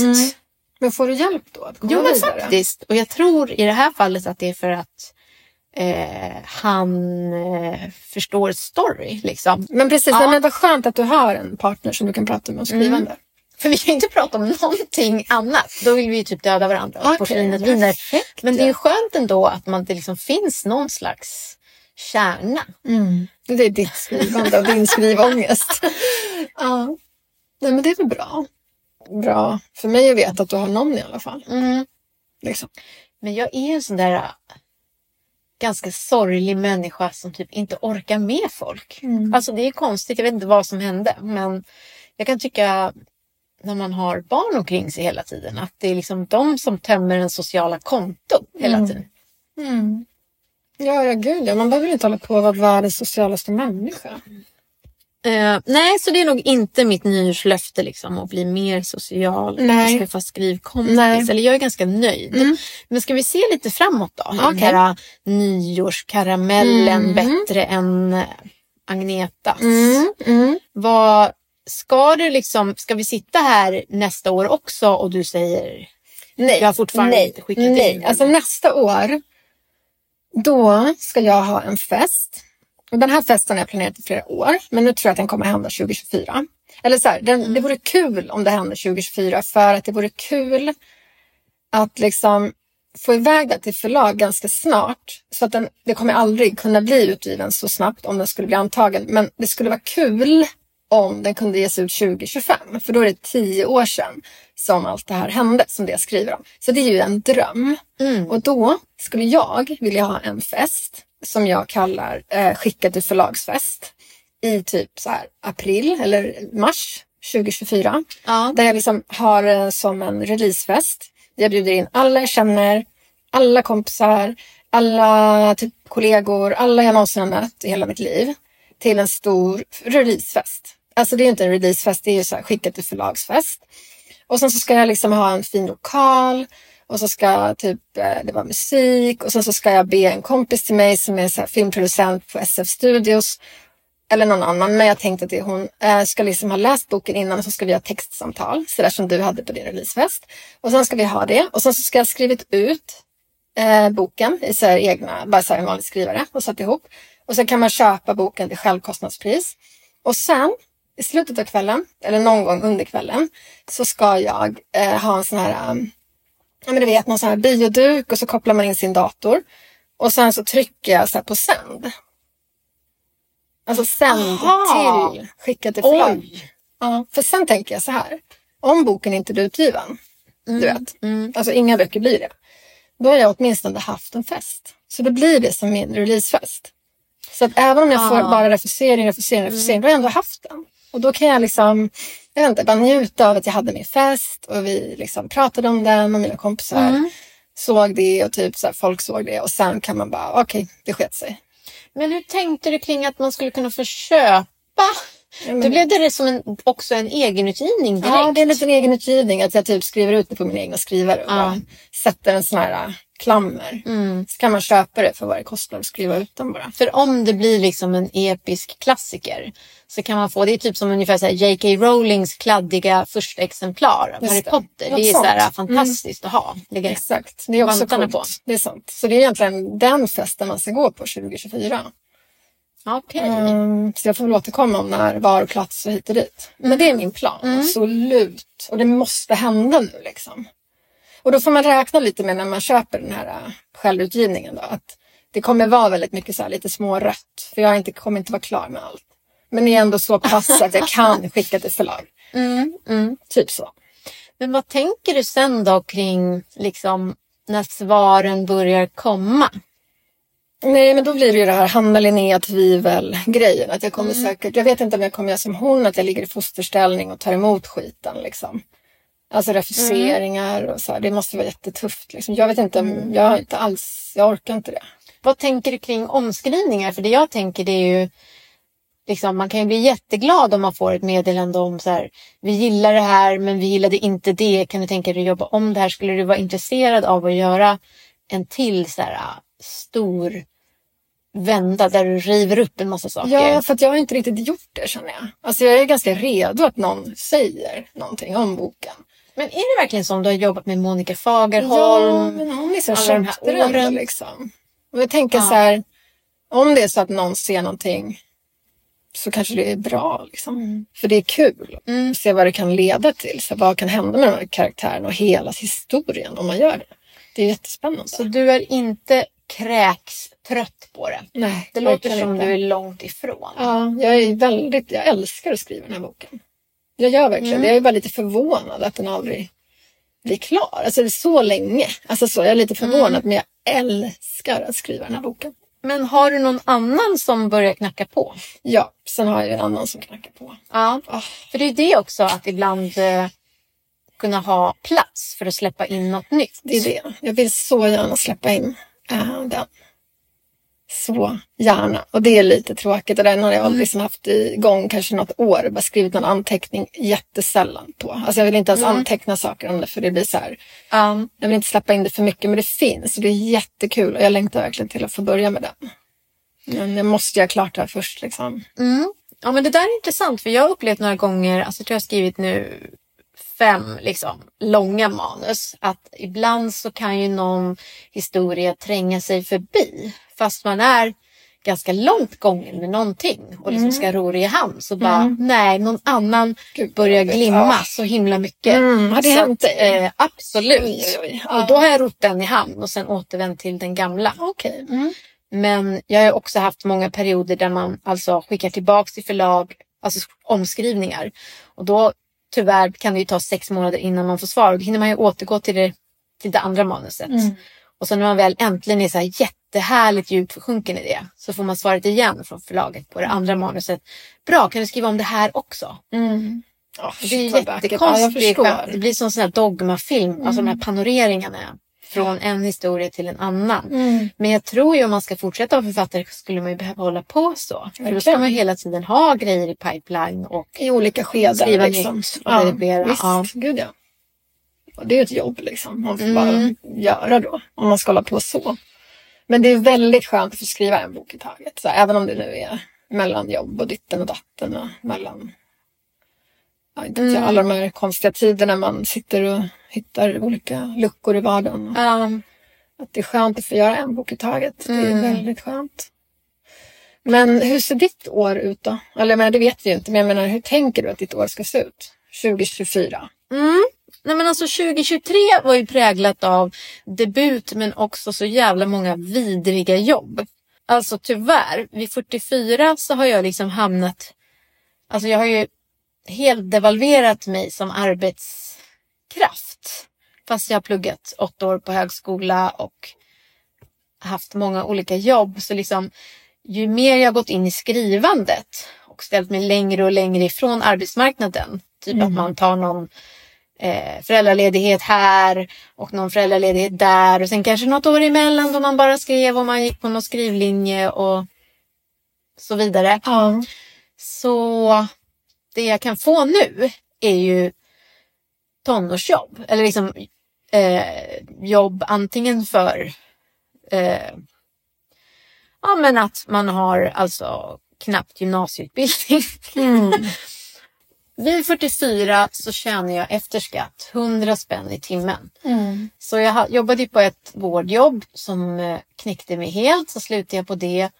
Men får du hjälp då? Att komma Jo men vidare? faktiskt. Och jag tror i det här fallet att det är för att eh, han eh, förstår story. Liksom. Men precis, Ja. men vad skönt att du har en partner som du kan prata med om skrivande. För vi kan inte prata om någonting annat. Då vill vi ju typ döda varandra och Okej, porslinet vinner. perfekt, Men det är ja. skönt ändå att man, det liksom finns någon slags kärna. Det är ditt skrivande och din skrivångest. ja. Nej, men det är väl bra. Bra för mig att veta att du har någon i alla fall. Mm. Liksom. Men jag är en sån där äh, ganska sorglig människa som typ inte orkar med folk. Alltså det är konstigt, jag vet inte vad som hände. Men jag kan tycka när man har barn omkring sig hela tiden att det är liksom de som tömmer en sociala konto hela Mm. tiden. Ja, ja, gud ja. Man behöver inte hålla på att vara världens socialaste människa. Eh, nej, så det är nog inte mitt nyårslöfte liksom att bli mer social. Nej. Jag skaffa skrivkompis. Nej. Eller jag är ganska nöjd. Men ska vi se lite framåt då? Är Den här äh, nyårskaramellen Mm. bättre än äh, Agnetas. Mm. Vad ska du liksom, ska vi sitta här nästa år också och du säger Nej. Jag har fortfarande nej. inte skickat nej. in. Alltså nästa år, då ska jag ha en fest. Och den här festen har jag planerat i flera år, men nu tror jag att den kommer hända 2024. Eller så här, den, det vore kul om det hände 2024 för att det vore kul att liksom få iväg det till förlag ganska snart. Så att den, det kommer aldrig kunna bli utgiven så snabbt om den skulle bli antagen. Men det skulle vara kul om den kunde ges ut 2025. För då är det tio år sedan som allt det här hände, som det jag skriver om. Så det är ju en dröm. Mm. Och då skulle jag vilja ha en fest som jag kallar eh, Skicka till förlagsfest i typ så här april eller mars 2024. Ja. Där jag liksom har eh, som en releasefest. Jag bjuder in alla jag känner, alla kompisar, alla typ kollegor, alla jag någonsin har mött i hela mitt liv till en stor releasefest. Alltså det är inte en releasefest, det är ju så här skickat till förlagsfest. Och sen så ska jag liksom ha en fin lokal och så ska typ eh, det vara musik och sen så ska jag be en kompis till mig som är så här filmproducent på SF Studios eller någon annan, men jag tänkte att det hon, eh, ska liksom ha läst boken innan och så ska vi ha textsamtal, sådär som du hade på din releasefest. Och sen ska vi ha det och sen så ska jag ha skrivit ut eh, boken i så här egna, bara så här en vanlig skrivare och satt ihop. Och sen kan man köpa boken till självkostnadspris. Och sen i slutet av kvällen, eller någon gång under kvällen, så ska jag eh, ha en sån här, um, ja men du vet, någon sån här bioduk och så kopplar man in sin dator. Och sen så trycker jag så här på sänd. Alltså sänd Aha. till, skicka till förlag. Ja, för sen tänker jag så här. Om boken inte blir utgiven, du vet, Mm. alltså inga böcker blir det. Då har jag åtminstone haft en fest. Så då blir det som min releasefest. Så att även om jag får Ah. bara refusering, refusering, refusering, då har jag ändå haft den. Och då kan jag liksom, jag vet inte, bara njuta av att jag hade min fest och vi liksom pratade om den och mina kompisar Mm. såg det och typ så här, folk såg det och sen kan man bara, okej, det sket sig. Men hur tänkte du kring att man skulle kunna få köpa? Ja, men- Då blev det som en, också en egenutgivning direkt. Ja, det är en liten egenutgivning att jag typ skriver ut det på min egna skrivare och Ja. sätter en sån här klammer. Mm. Så kan man köpa det för vad det kostar att skriva ut den bara. För om det blir liksom en episk klassiker så kan man få, det är typ som ungefär så J.K. Rowlings kladdiga första exemplar av Just Harry det. Potter. Något Det är så här sånt. Mm. fantastiskt att ha. Exakt, det är också coolt. på. Det är sant. Så det är egentligen den festen man ska gå på 2024. Okej. Mm, så jag får väl återkomma om när, var och plats och hit och dit. Men det är min plan, Mm. absolut. Och det måste hända nu liksom. Och då får man räkna lite med när man köper den här äh, självutgivningen då. Att det kommer vara väldigt mycket så här lite smårött. För jag inte, kommer inte vara klar med allt. Men det är ändå så pass att jag kan skicka till förlag. Mm, mm. Typ så. Men vad tänker du sen då kring liksom när svaren börjar komma? Nej, men då blir det ju det här Hanna Linnea tvivel-grejen. Att jag kommer säkert, jag vet inte om jag kommer göra som hon, att jag ligger i fosterställning och tar emot skiten liksom. Alltså refuseringar och så här. Det måste vara jättetufft liksom. Jag vet inte om, jag har inte alls, jag orkar inte det. Vad tänker du kring omskrivningar? För det jag tänker det är ju liksom, man kan ju bli jätteglad om man får ett meddelande om så här, vi gillar det här men vi gillade inte det. Kan du tänka dig att jobba om det här? Skulle du vara intresserad av att göra en till så här äh, stor vända där du river upp en massa saker? Ja, för att jag har inte riktigt gjort det känner jag. Alltså jag är ganska redo att någon säger någonting om boken. Men är det verkligen som du har jobbat med Monica Fagerholm? Ja, men hon liksom alla de här ändå liksom. Och jag tänker Ja. så här, om det är så att någon ser någonting så kanske det är bra liksom. För det är kul Mm. att se vad det kan leda till. Så vad kan hända med de här karaktärerna och hela historien om man gör det. Det är jättespännande. Så du är inte kräks trött på det? Nej, Det låter som inte. du är långt ifrån. Ja, jag är väldigt, jag älskar att skriva den här boken. Jag gör verkligen Mm. Jag är bara lite förvånad att den aldrig bli klar. Alltså det är så länge. Alltså så, jag är lite förvånad men jag älskar att skriva den här boken. Men har du någon annan som börjar knacka på? Ja, sen har jag ju en annan som knackar på. Ja, Ah. för det är det också att ibland eh, kunna ha plats för att släppa in något nytt. Det är det. Jag vill så gärna släppa in äh, den. Så gärna. Och det är lite tråkigt. Och den har jag aldrig liksom haft igång kanske något år. Bara skrivit någon anteckning jättesällan på. Alltså jag vill inte ens anteckna saker om det för det blir så här. Ja. Jag vill inte släppa in det för mycket men det finns och det är jättekul. Och jag längtar verkligen till att få börja med den. Men jag måste göra klart det här först liksom. Mm. Ja men det där är intressant för jag har upplevt några gånger, alltså jag tror jag har skrivit nu fem liksom, långa manus, att ibland så kan ju någon historia tränga sig förbi fast man är ganska långt gången med någonting och liksom ska ro det i hamn så bara nej, någon annan Gud, börjar glimma Ja. så himla mycket. Mm, har det så hänt att, eh, absolut. Oj, oj, oj. Och då har jag rott den i hamn och sen återvänt till den gamla. Okej. Mm. Men jag har också haft många perioder där man alltså skickar tillbaks till förlag, alltså omskrivningar. Och då tyvärr kan det ju ta sex månader innan man får svar. Och då hinner man ju återgå till det, till det andra manuset. Och sen när man väl äntligen är så här jättehärligt djupt försjunken i det så får man svaret igen från förlaget på det andra manuset. Bra, kan du skriva om det här också? Mm. Oh, Det är jättekonstigt. Ja, det blir som en sån här dogmafilm, alltså de här panoreringarna från en historia till en annan. Mm. Men jag tror ju om man ska fortsätta vara författare skulle man ju behöva hålla på så. För då ska man ju hela tiden ha grejer i pipeline och I olika skeden. Skriva liksom. nytt och redigera, Visst, ja. gud ja. Och det är ett jobb liksom. Man får Mm. bara göra då. Om man ska hålla på så. Men det är väldigt skönt att få skriva en bok i taget. Så även om det nu är mellan jobb och ditten och datten och mellan ja, inte Mm. alla de här konstiga tiderna man sitter och hittar olika luckor i vardagen. Ja, Att det är skönt att få göra en bok i taget. Det är Mm. väldigt skönt. Men hur ser ditt år ut då? Eller jag menar, det vet vi ju inte, men jag menar, hur tänker du att ditt år ska se ut? 2024? Mm. Nej men alltså 2023 var ju präglat av debut men också så jävla många vidriga jobb. Alltså tyvärr, vid 44 så har jag liksom hamnat... Alltså jag har ju helt devalverat mig som arbetskraft. Fast jag har pluggat åtta år på högskola och haft många olika jobb. Så liksom, ju mer jag gått in i skrivandet och ställt mig längre och längre ifrån arbetsmarknaden. Typ att man tar någon eh, föräldraledighet här och någon föräldraledighet där och sen kanske något år emellan då man bara skrev och man gick på någon skrivlinje och så vidare. Ja. Så det jag kan få nu är ju tonårsjobb. Eller liksom eh, jobb antingen för eh, ja, men att man har alltså knappt gymnasieutbildning. Mm. Vid 44 så tjänar jag efter skatt 100 spänn i timmen. Mm. Så jag jobbade på ett vårdjobb som eh, knäckte mig helt. Så slutade jag på det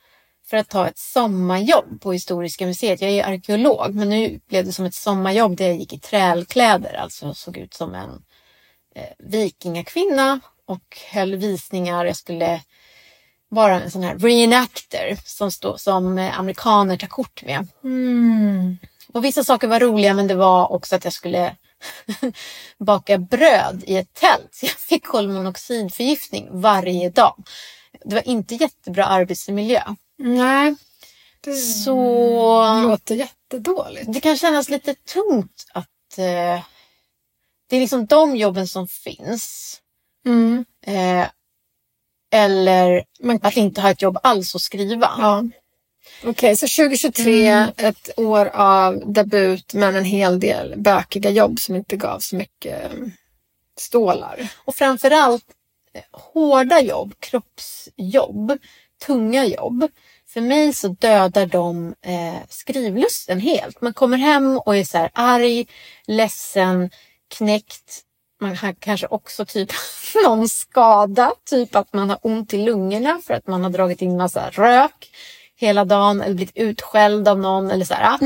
för att ta ett sommarjobb på Historiska museet. Jag är arkeolog men nu blev det som ett sommarjobb där jag gick i trälkläder. Alltså såg ut som en eh, vikingakvinna och höll visningar. Jag skulle vara en sån här reenactor som, stå, som eh, amerikaner tar kort med. Mm. Och vissa saker var roliga men det var också att jag skulle baka bröd i ett tält. Så jag fick kolmonoxidförgiftning varje dag. Det var inte jättebra arbetsmiljö. Nej. Det Så låter jättedåligt. det kan kännas lite tungt att eh, det är liksom de jobben som finns. Mm. Eh, eller Men, att inte ha ett jobb alls att skriva. ja. Okej, så 2023, Mm. ett år av debut men en hel del bökiga jobb som inte gav så mycket eh, stålar. Och framförallt eh, hårda jobb, kroppsjobb, tunga jobb. För mig så dödar de eh, skrivlusten helt. Man kommer hem och är så här arg, ledsen, knäckt. Man har kanske också typ någon skada, typ att man har ont i lungorna för att man har dragit in massa rök hela dagen eller blivit utskälld av någon eller så här.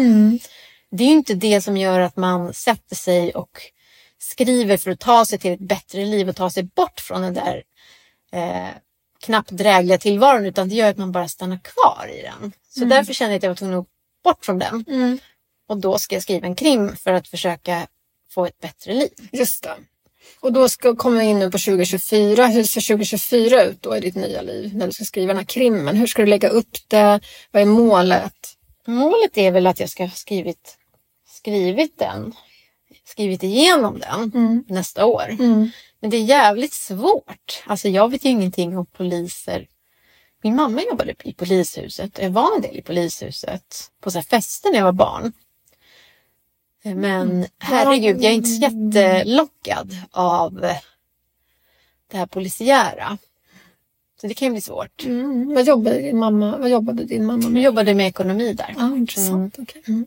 Det är ju inte det som gör att man sätter sig och skriver för att ta sig till ett bättre liv och ta sig bort från den där eh, knappt drägliga tillvaron utan det gör att man bara stannar kvar i den. Så därför kände jag att jag var tvungen att bort från den. Och då ska jag skriva en krim för att försöka få ett bättre liv. Just det. Och då ska komma in nu på 2024. Hur ser 2024 ut då i ditt nya liv när du ska skriva den här krimmen? Hur ska du lägga upp det? Vad är målet? Målet är väl att jag ska ha skrivit, skrivit den, skrivit igenom den Mm. nästa år. Men det är jävligt svårt. Alltså jag vet ju ingenting om poliser. Min mamma jobbade i polishuset. Jag var en del i polishuset på så fester när jag var barn. Men herregud, jag är inte så jättelockad av det här polisiära. Så det kan ju bli svårt. Mm. Vad, jobbade din mamma, vad jobbade din mamma med? jobbade med ekonomi där. Ja, intressant. Okej. Mm.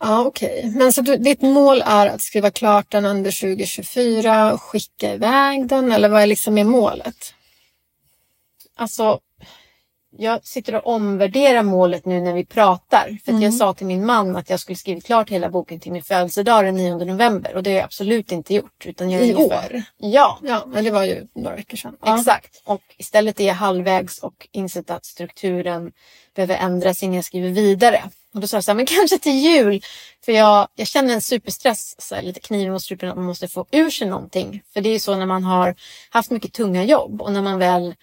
Ja, okej. Men så du, ditt mål är att skriva klart den under 2024 och skicka iväg den? Eller vad är liksom är målet? Alltså, jag sitter och omvärderar målet nu när vi pratar. För att jag sa till min man att jag skulle skriva klart hela boken till min födelsedag den 9 november. Och det har jag absolut inte gjort. Utan jag är I år? Ja, Ja, men det var ju några veckor sedan. Ja. exakt. Och istället är jag halvvägs och insett att strukturen behöver ändras innan jag skriver vidare. Och då sa jag så här, men kanske till jul. För jag, jag känner en superstress, så här, lite kniven mot strupen, att man måste få ur sig någonting. För det är ju så när man har haft mycket tunga jobb och när man väl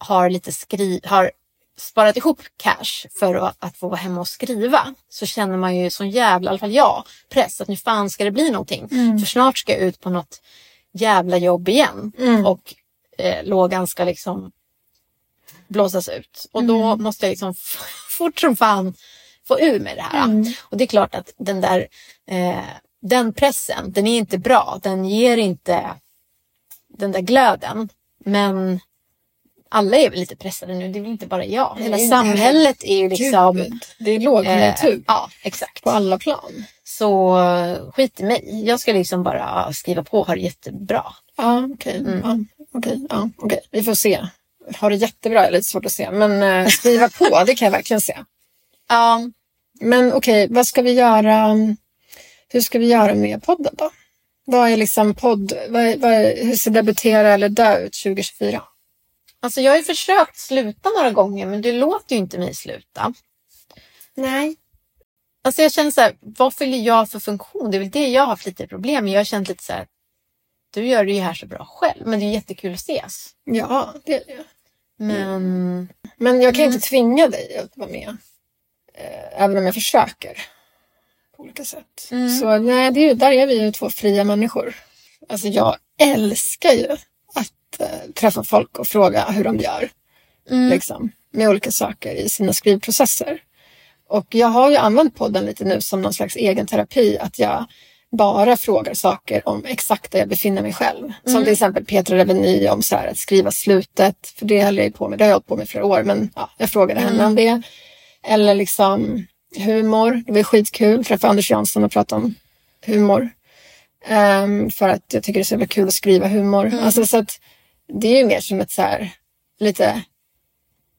har lite skri har sparat ihop cash för att, att få vara hemma och skriva så känner man ju sån jävla, i alla fall jag, press att nu fan ska det bli någonting. För snart ska jag ut på något jävla jobb igen och eh, lågan ska liksom blåsas ut. Och då måste jag liksom fort som fan få ur med det här. Och det är klart att den där eh, den pressen, den är inte bra. Den ger inte den där glöden. Men alla är väl lite pressade nu. Det är väl inte bara jag. Hela Nej, samhället är ju liksom... Gud, det är lågkonjunktur eh, ja, exakt. på alla plan. Så skit i mig. Jag ska liksom bara skriva på och ha det jättebra. Ja, okej. Mm. Ja, okej. Ja, okej. Vi får se. Har det jättebra är lite svårt att se. Men eh, skriva på, det kan jag verkligen se. Ja, Men okej, vad ska vi göra? Hur ska vi göra med podden då? Vad är liksom podd? Vad är, vad är, hur ska debutera eller dö ut 2024? Alltså jag har ju försökt sluta några gånger men du låter ju inte mig sluta. Nej. Alltså jag känner så här, vad fyller jag för funktion? Det är väl det jag har haft lite problem med. Jag har känt lite så här, du gör det ju här så bra själv, men det är jättekul att ses. Ja, det är det. Men Men jag kan inte tvinga dig att vara med. Eh, även om jag försöker. På olika sätt. Så nej, det är ju, där är vi ju två fria människor. Alltså jag älskar ju eh, träffa folk och fråga hur de gör. Liksom, med olika saker i sina skrivprocesser. Och jag har ju använt podden lite nu som någon slags egen terapi. Att jag bara frågar saker om exakt där jag befinner mig själv. Som till exempel Petra Reveny om så här, att skriva slutet. För det höll jag ju på med. Det har jag hållit på med i flera år. Men ja, jag frågade henne om det. Eller liksom humor. Det var skitkul. Träffa Anders Jansson och prata om humor. Ehm, för att jag tycker det är så jävla kul att skriva humor. Alltså, så att det är ju mer som ett så här, lite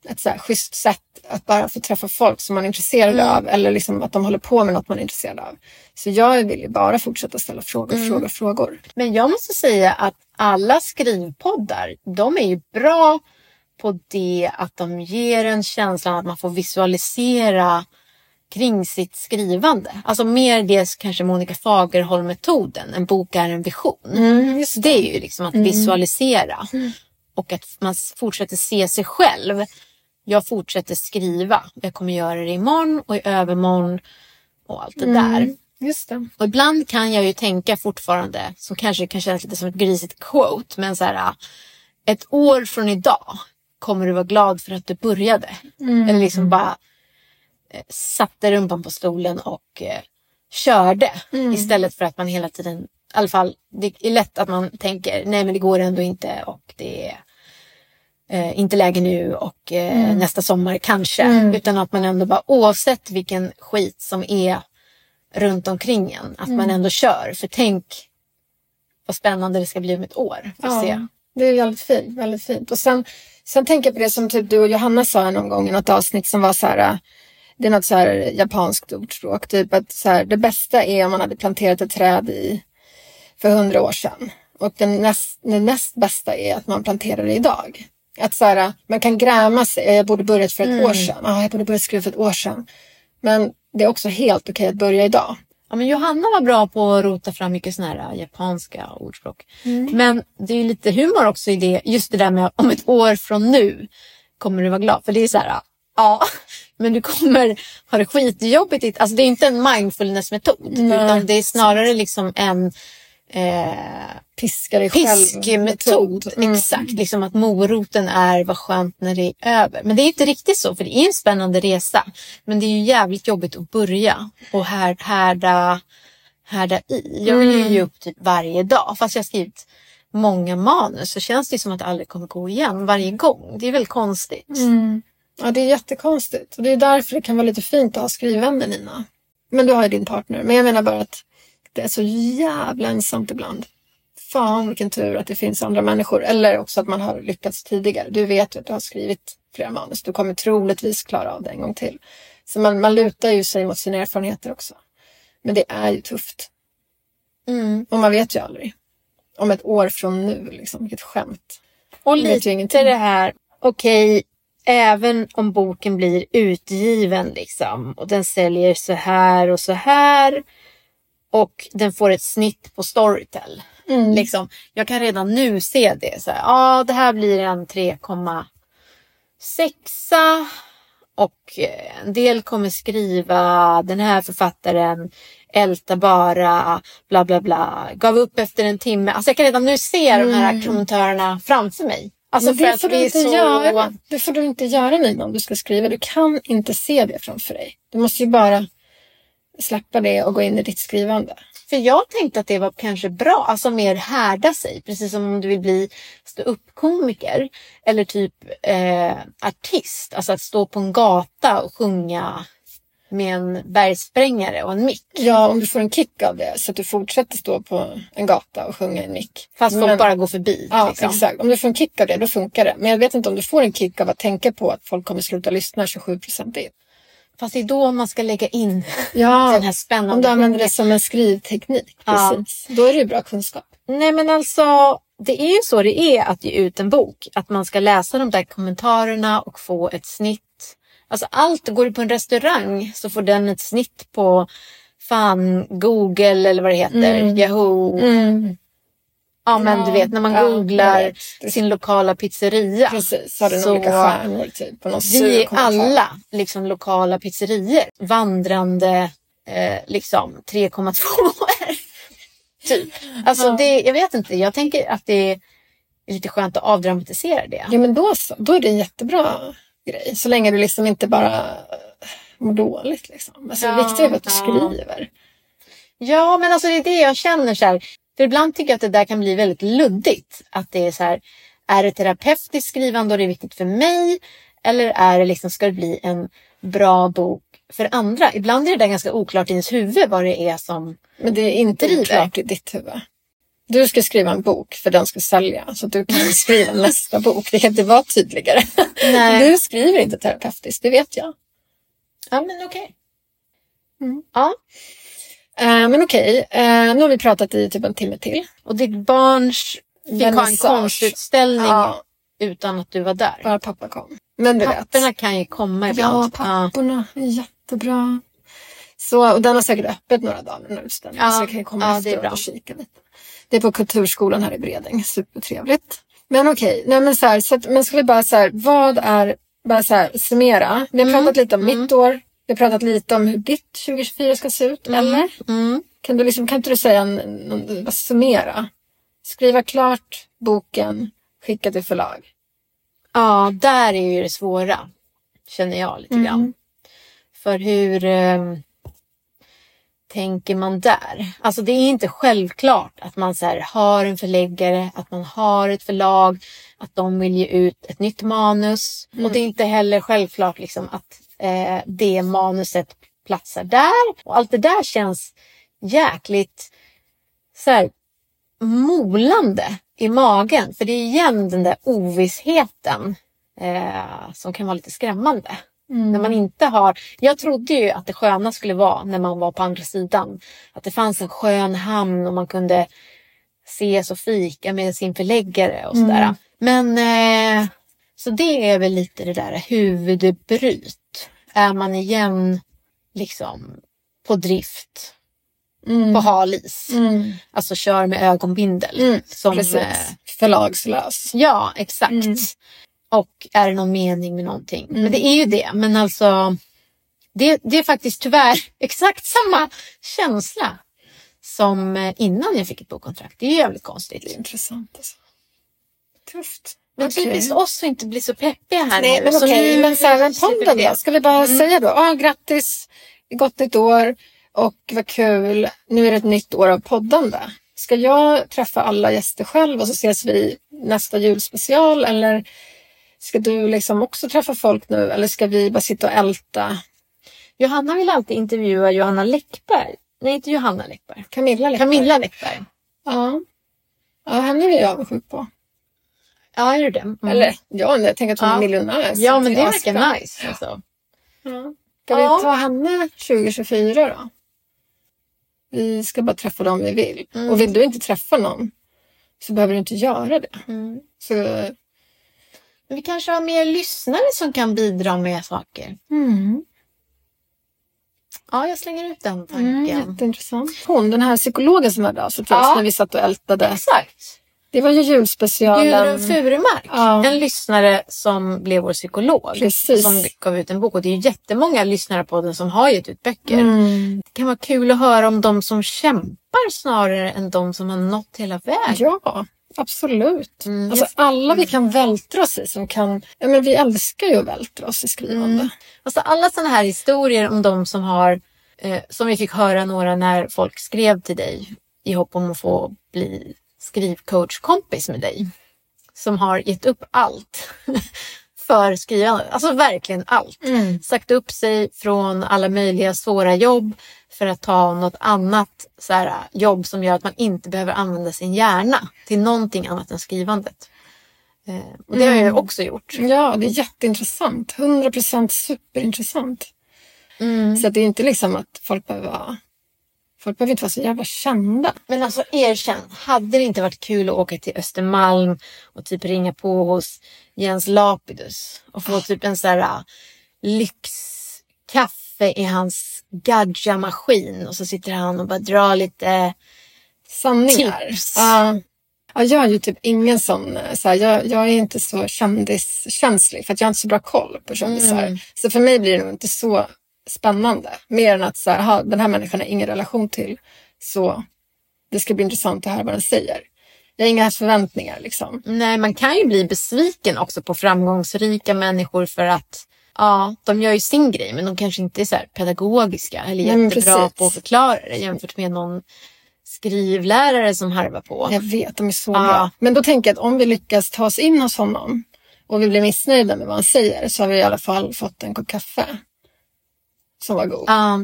ett så här schysst sätt att bara få träffa folk som man är intresserad av eller liksom att de håller på med något man är intresserad av. Så jag vill ju bara fortsätta ställa frågor, frågor, frågor. Men jag måste säga att alla skrivpoddar, de är ju bra på det att de ger en känsla av att man får visualisera kring sitt skrivande. Alltså mer det kanske Monica Fagerholm-metoden, en bok är en vision. Mm, Så det är ju liksom att visualisera och att man fortsätter se sig själv. Jag fortsätter skriva. Jag kommer göra det imorgon och i övermorgon och allt det där. Just det. Och ibland kan jag ju tänka fortfarande, som kanske kan kännas lite som ett grisigt quote, men så här, äh, ett år från idag kommer du vara glad för att du började. Eller liksom bara satte rumpan på stolen och eh, körde. Istället för att man hela tiden, i alla fall, det är lätt att man tänker, nej men det går ändå inte och det är eh, inte läge nu och eh, nästa sommar kanske. Utan att man ändå bara oavsett vilken skit som är runt omkring en. Att man ändå kör. För tänk vad spännande det ska bli om ett år. Får se. Ja, det är väldigt fint. Väldigt fint. Och sen, sen tänker jag på det som typ du och Johanna sa någon gång i något avsnitt som var så här. Äh, Det är något så här japanskt ordspråk. Typ att så här, det bästa är om man hade planterat ett träd i för hundra år sedan. Och den näst, det näst bästa är att man planterar det idag. Att så här, man kan gräma sig. Jag borde börjat för ett år sedan. Ah, jag borde börjat skriva för ett år sedan. Men det är också helt okej att börja idag. Ja, men Johanna var bra på att rota fram mycket såna här äh, japanska ordspråk. Men det är lite humor också i det. Just det där med om ett år från nu kommer du vara glad. För det är så här, ja, men du kommer ha det skitjobbigt. Alltså det är inte en mindfulness-metod. Nej, Utan det är snarare liksom en eh, Piska dig piskmetod. Mm. Exakt, liksom att moroten är vad skönt när det är över. Men det är inte riktigt så, för det är en spännande resa. Men det är ju jävligt jobbigt att börja och här, härda, härda i. Jag vill ju Mm. ge upp typ varje dag, fast jag har skrivit många manus så känns det som att det aldrig kommer gå igen varje gång. Det är väl konstigt. Mm. Ja, det är jättekonstigt. Och det är därför det kan vara lite fint att ha skrivvänner, Nina. Men du har ju din partner. Men jag menar bara att det är så jävla ensamt ibland. Fan vilken tur att det finns andra människor. Eller också att man har lyckats tidigare. Du vet ju att du har skrivit flera manus. Du kommer troligtvis klara av det en gång till. Så man, man lutar ju sig mot sina erfarenheter också. Men det är ju tufft. Mm. Och man vet ju aldrig. Om ett år från nu, liksom. Vilket skämt. Och lite det här, okej, även om boken blir utgiven liksom och den säljer så här och så här och den får ett snitt på Storytel. Mm. Liksom, jag kan redan nu se det. Så här, ja, det här blir en 3,6 och eh, en del kommer skriva den här författaren älta bara bla bla bla. Gav upp efter en timme. Alltså jag kan redan nu se de här Mm. kommentarerna framför mig. Alltså det får du inte så... göra. Det får du inte göra Nina om du ska skriva. Du kan inte se det framför dig. Du måste ju bara släppa det och gå in i ditt skrivande. För jag tänkte att det var kanske bra, alltså mer härda sig. Precis som om du vill bli stå-upp-komiker eller typ eh, artist. Alltså att stå på en gata och sjunga med en bergsprängare och en mick. Ja, om du får en kick av det så att du fortsätter stå på en gata och sjunga en mick. Fast folk Men- bara går förbi. Ja, liksom. exakt. Om du får en kick av det, då funkar det. Men jag vet inte om du får en kick av att tänka på att folk kommer sluta lyssna 27 procent in. Fast det är då man ska lägga in Ja, den här spännande... om du använder det som en skrivteknik. Ja. Precis. Då är det ju bra kunskap. Nej men alltså, det är ju så det är att ge ut en bok. Att man ska läsa de där kommentarerna och få ett snitt. Alltså allt, går du på en restaurang så får den ett snitt på fan Google eller vad det heter, Mm. Yahoo. Ja men Ja, du vet när man ja, googlar sin lokala pizzeria. Precis, har den Så- olika stjärnor typ. På någon Vi är alla liksom lokala pizzerior. Vandrande eh, liksom 3,2 Typ. Alltså Ja. det, jag vet inte, jag tänker att det är lite skönt att avdramatisera det. Ja men då så, då är det jättebra grej. Så länge du liksom inte bara mår dåligt liksom. Alltså det Ja, viktiga är att du skriver. Ja, men alltså det är det jag känner så här. För ibland tycker jag att det där kan bli väldigt luddigt. Att det är så här, är det terapeutiskt skrivande och det är viktigt för mig? Eller är det liksom, ska det bli en bra bok för andra? Ibland är det där ganska oklart i ens huvud vad det är som... Men det är inte Driver. oklart i ditt huvud. Du ska skriva en bok för den ska sälja så du kan skriva nästa bok. Det kan inte vara tydligare. Nej. Du skriver inte terapeutiskt, det vet jag. Ja, men okej. Mm. Ja, Eh, men okej, eh, nu har vi pratat i typ en timme till. och ditt barns fick ha en konstutställning Ja, utan att du var där. bara pappa kom. Men du vet. Papporna kan ju komma Ja, ibland. papporna. är Jättebra. Så, och den har säkert öppet några dagar den här utställningen. Ja, så jag kan komma ja, det är efter bra. och kika lite. Det är på Kulturskolan här i Bredäng. Supertrevligt. Men okej, nej men så här, så att, men ska vi bara så här, vad är, bara så här, summera. Vi har Mm, pratat lite om mm. mitt år. Vi har pratat lite om hur ditt 2024 ska se ut, eller? Mm. Kan du liksom, kan inte du säga en, en, bara summera? Skriva klart boken, skicka till förlag. Ja, där är ju det svåra. Känner jag lite Mm. grann. För hur eh, tänker man där? Alltså det är inte självklart att man så har en förläggare, att man har ett förlag, att de vill ge ut ett nytt manus. Mm. Och det är inte heller självklart liksom, att eh, det manuset platsar där. Och allt det där känns jäkligt så här, molande i magen. För det är igen den där ovissheten eh, som kan vara lite skrämmande. När man inte har... Jag trodde ju att det sköna skulle vara när man var på andra sidan. Att det fanns en skön hamn och man kunde ses och fika med sin förläggare och sådär. Men eh, så det är väl lite det där huvudbryt. Är man igen liksom på drift på hal is. Mm. Alltså kör med ögonbindel. Mm, som, Precis. eh, Förlagslös. ja, exakt. Mm. Och är det någon mening med någonting? Men det är ju det. Men alltså, det, det är faktiskt tyvärr exakt samma känsla som eh, innan jag fick ett bokkontrakt. Det är ju jävligt Det är konstigt. intressant alltså. Tufft. Men Okej. typiskt oss att inte bli så peppiga här Nej, nu. men Så okej, nu- men så här, podden då? Ska vi bara säga då? Ah, grattis, gott nytt år och vad kul. Nu är det ett nytt år av poddande. Ska jag träffa alla gäster själv och så ses vi nästa julspecial eller ska du liksom också träffa folk nu eller ska vi bara sitta och älta Johanna vill alltid intervjua Johanna Läckberg. Nej, inte Johanna Läckberg. Camilla? Läckberg? Camilla Läckberg. Ja. ja, henne är jag avundsjuk på. Ja, är det det? Mm. Eller ja, jag tänker att hon Ja. är miljonär. Ja, men det verkar nice. Alltså. Ja. Ska Ja. vi ta henne 2024 då? Vi ska bara träffa dem vi vill. Mm. Och vill du inte träffa någon så behöver du inte göra det. Mm. Så, Men vi kanske har mer lyssnare som kan bidra med saker. mm. Ja, jag slänger ut den Mm, tanken. jätteintressant. Hon, den här psykologen som hörde av sig till oss när vi satt och ältade. Exakt. Det var ju julspecialen. Gudrun Furumark, Ja. en lyssnare som blev vår psykolog. Precis. Som gav ut en bok. Och det är ju jättemånga lyssnare på den som har gett ut böcker. Mm. Det kan vara kul att höra om de som kämpar snarare än de som har nått hela vägen. Ja, absolut. Mm, Alltså alla vi kan vältra oss i som kan... Ja, men vi älskar ju att vältra oss i skrivande. Mm. Alltså alla sådana här historier om de som har, eh, som vi fick höra några när folk skrev till dig i hopp om att få bli skrivcoachkompis med dig. Som har gett upp allt för skrivande. Alltså verkligen allt. Mm. Sagt upp sig från alla möjliga svåra jobb för att ta något annat så här, jobb som gör att man inte behöver använda sin hjärna till någonting annat än skrivandet. Eh, och det har jag ju också gjort. Ja, det är jätteintressant. 100% superintressant. Mm. Så att det är inte liksom att folk behöver vara... Folk behöver inte vara så jävla kända. Men alltså erkänn, hade det inte varit kul att åka till Östermalm och typ ringa på hos Jens Lapidus och få typ en sån här uh, lyxkaffe i hans gadja-maskin och så sitter han och bara drar lite... Sanningar. Tips. Ja. ja, jag är ju typ ingen sån... Så här, jag, jag är inte så kändiskänslig för att jag har inte så bra koll på kändisar. Mm. Så för mig blir det nog inte så spännande. Mer än att så här, aha, den här människan har ingen relation till. Så det ska bli intressant att höra vad den säger. Jag har inga förväntningar liksom. Nej, man kan ju bli besviken också på framgångsrika människor för att ja, de gör ju sin grej men de kanske inte är så här pedagogiska eller jättebra precis. på att förklara det jämfört med någon skrivlärare som harvar på. Jag vet, de är så Ja. bra. Men då tänker jag att om vi lyckas ta oss in hos honom och vi blir missnöjda med vad han säger så har vi i alla fall fått en kopp kaffe. Som var god. Ja,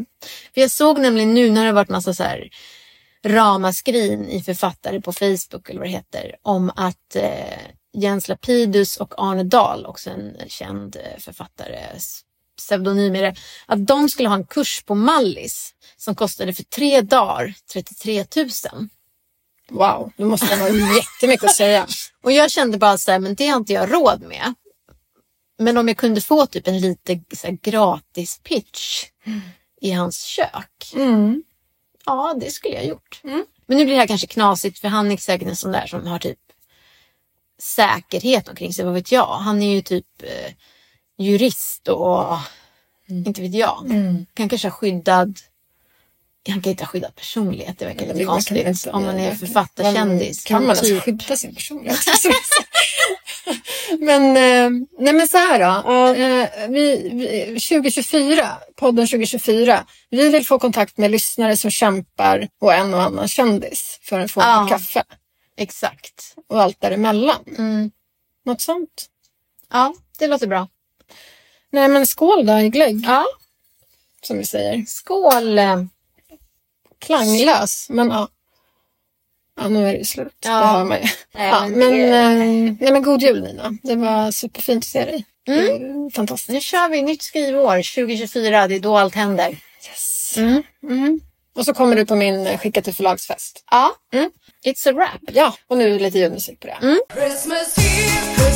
för jag såg nämligen nu när det varit massa så här ramaskrin i författare på Facebook eller vad det heter om att eh, Jens Lapidus och Arne Dahl, också en känd eh, författare, s- pseudonym är det, att de skulle ha en kurs på Mallis som kostade för tre dagar 33 000. Wow, då måste han ha jättemycket att säga. Och jag kände bara så här, men det har inte jag råd med. Men om jag kunde få typ en lite så här, gratis pitch i hans kök. Mm. Ja, det skulle jag gjort. Men nu blir det här kanske knasigt för han är säkert en sån där som har typ säkerhet omkring sig. Vad vet jag? Han är ju typ eh, jurist och inte vet jag. Han kanske har skyddad han kan inte ha skyddad personlighet. Det verkar lite kan konstigt. om man är författarkändis. Kan man ens typ- skydda sin personlighet? men, eh, nej men så här då. Eh, vi, vi, 2024, podden 2024. Vi vill få kontakt med lyssnare som kämpar och en och annan kändis för att få en Ja. kaffe. Exakt. Och allt däremellan. Mm. Något sånt. Ja, det låter bra. Nej men skål då i glögg, Ja. som vi säger. Skål! Klanglös, men ja. Ja, nu är det ju slut. Ja. Det hör man ju. Nej, Ja, men det- eh, nej, men god jul Nina. Det var superfint att se dig. Mm. Fantastiskt. Nu kör vi nytt skrivår 2024. Det är då allt händer. Yes. Mm. Mm. Och så kommer du på min eh, skicka till förlagsfest. Ja, Mm. it's a wrap. Ja, och nu lite julmusik på det. Christmas here,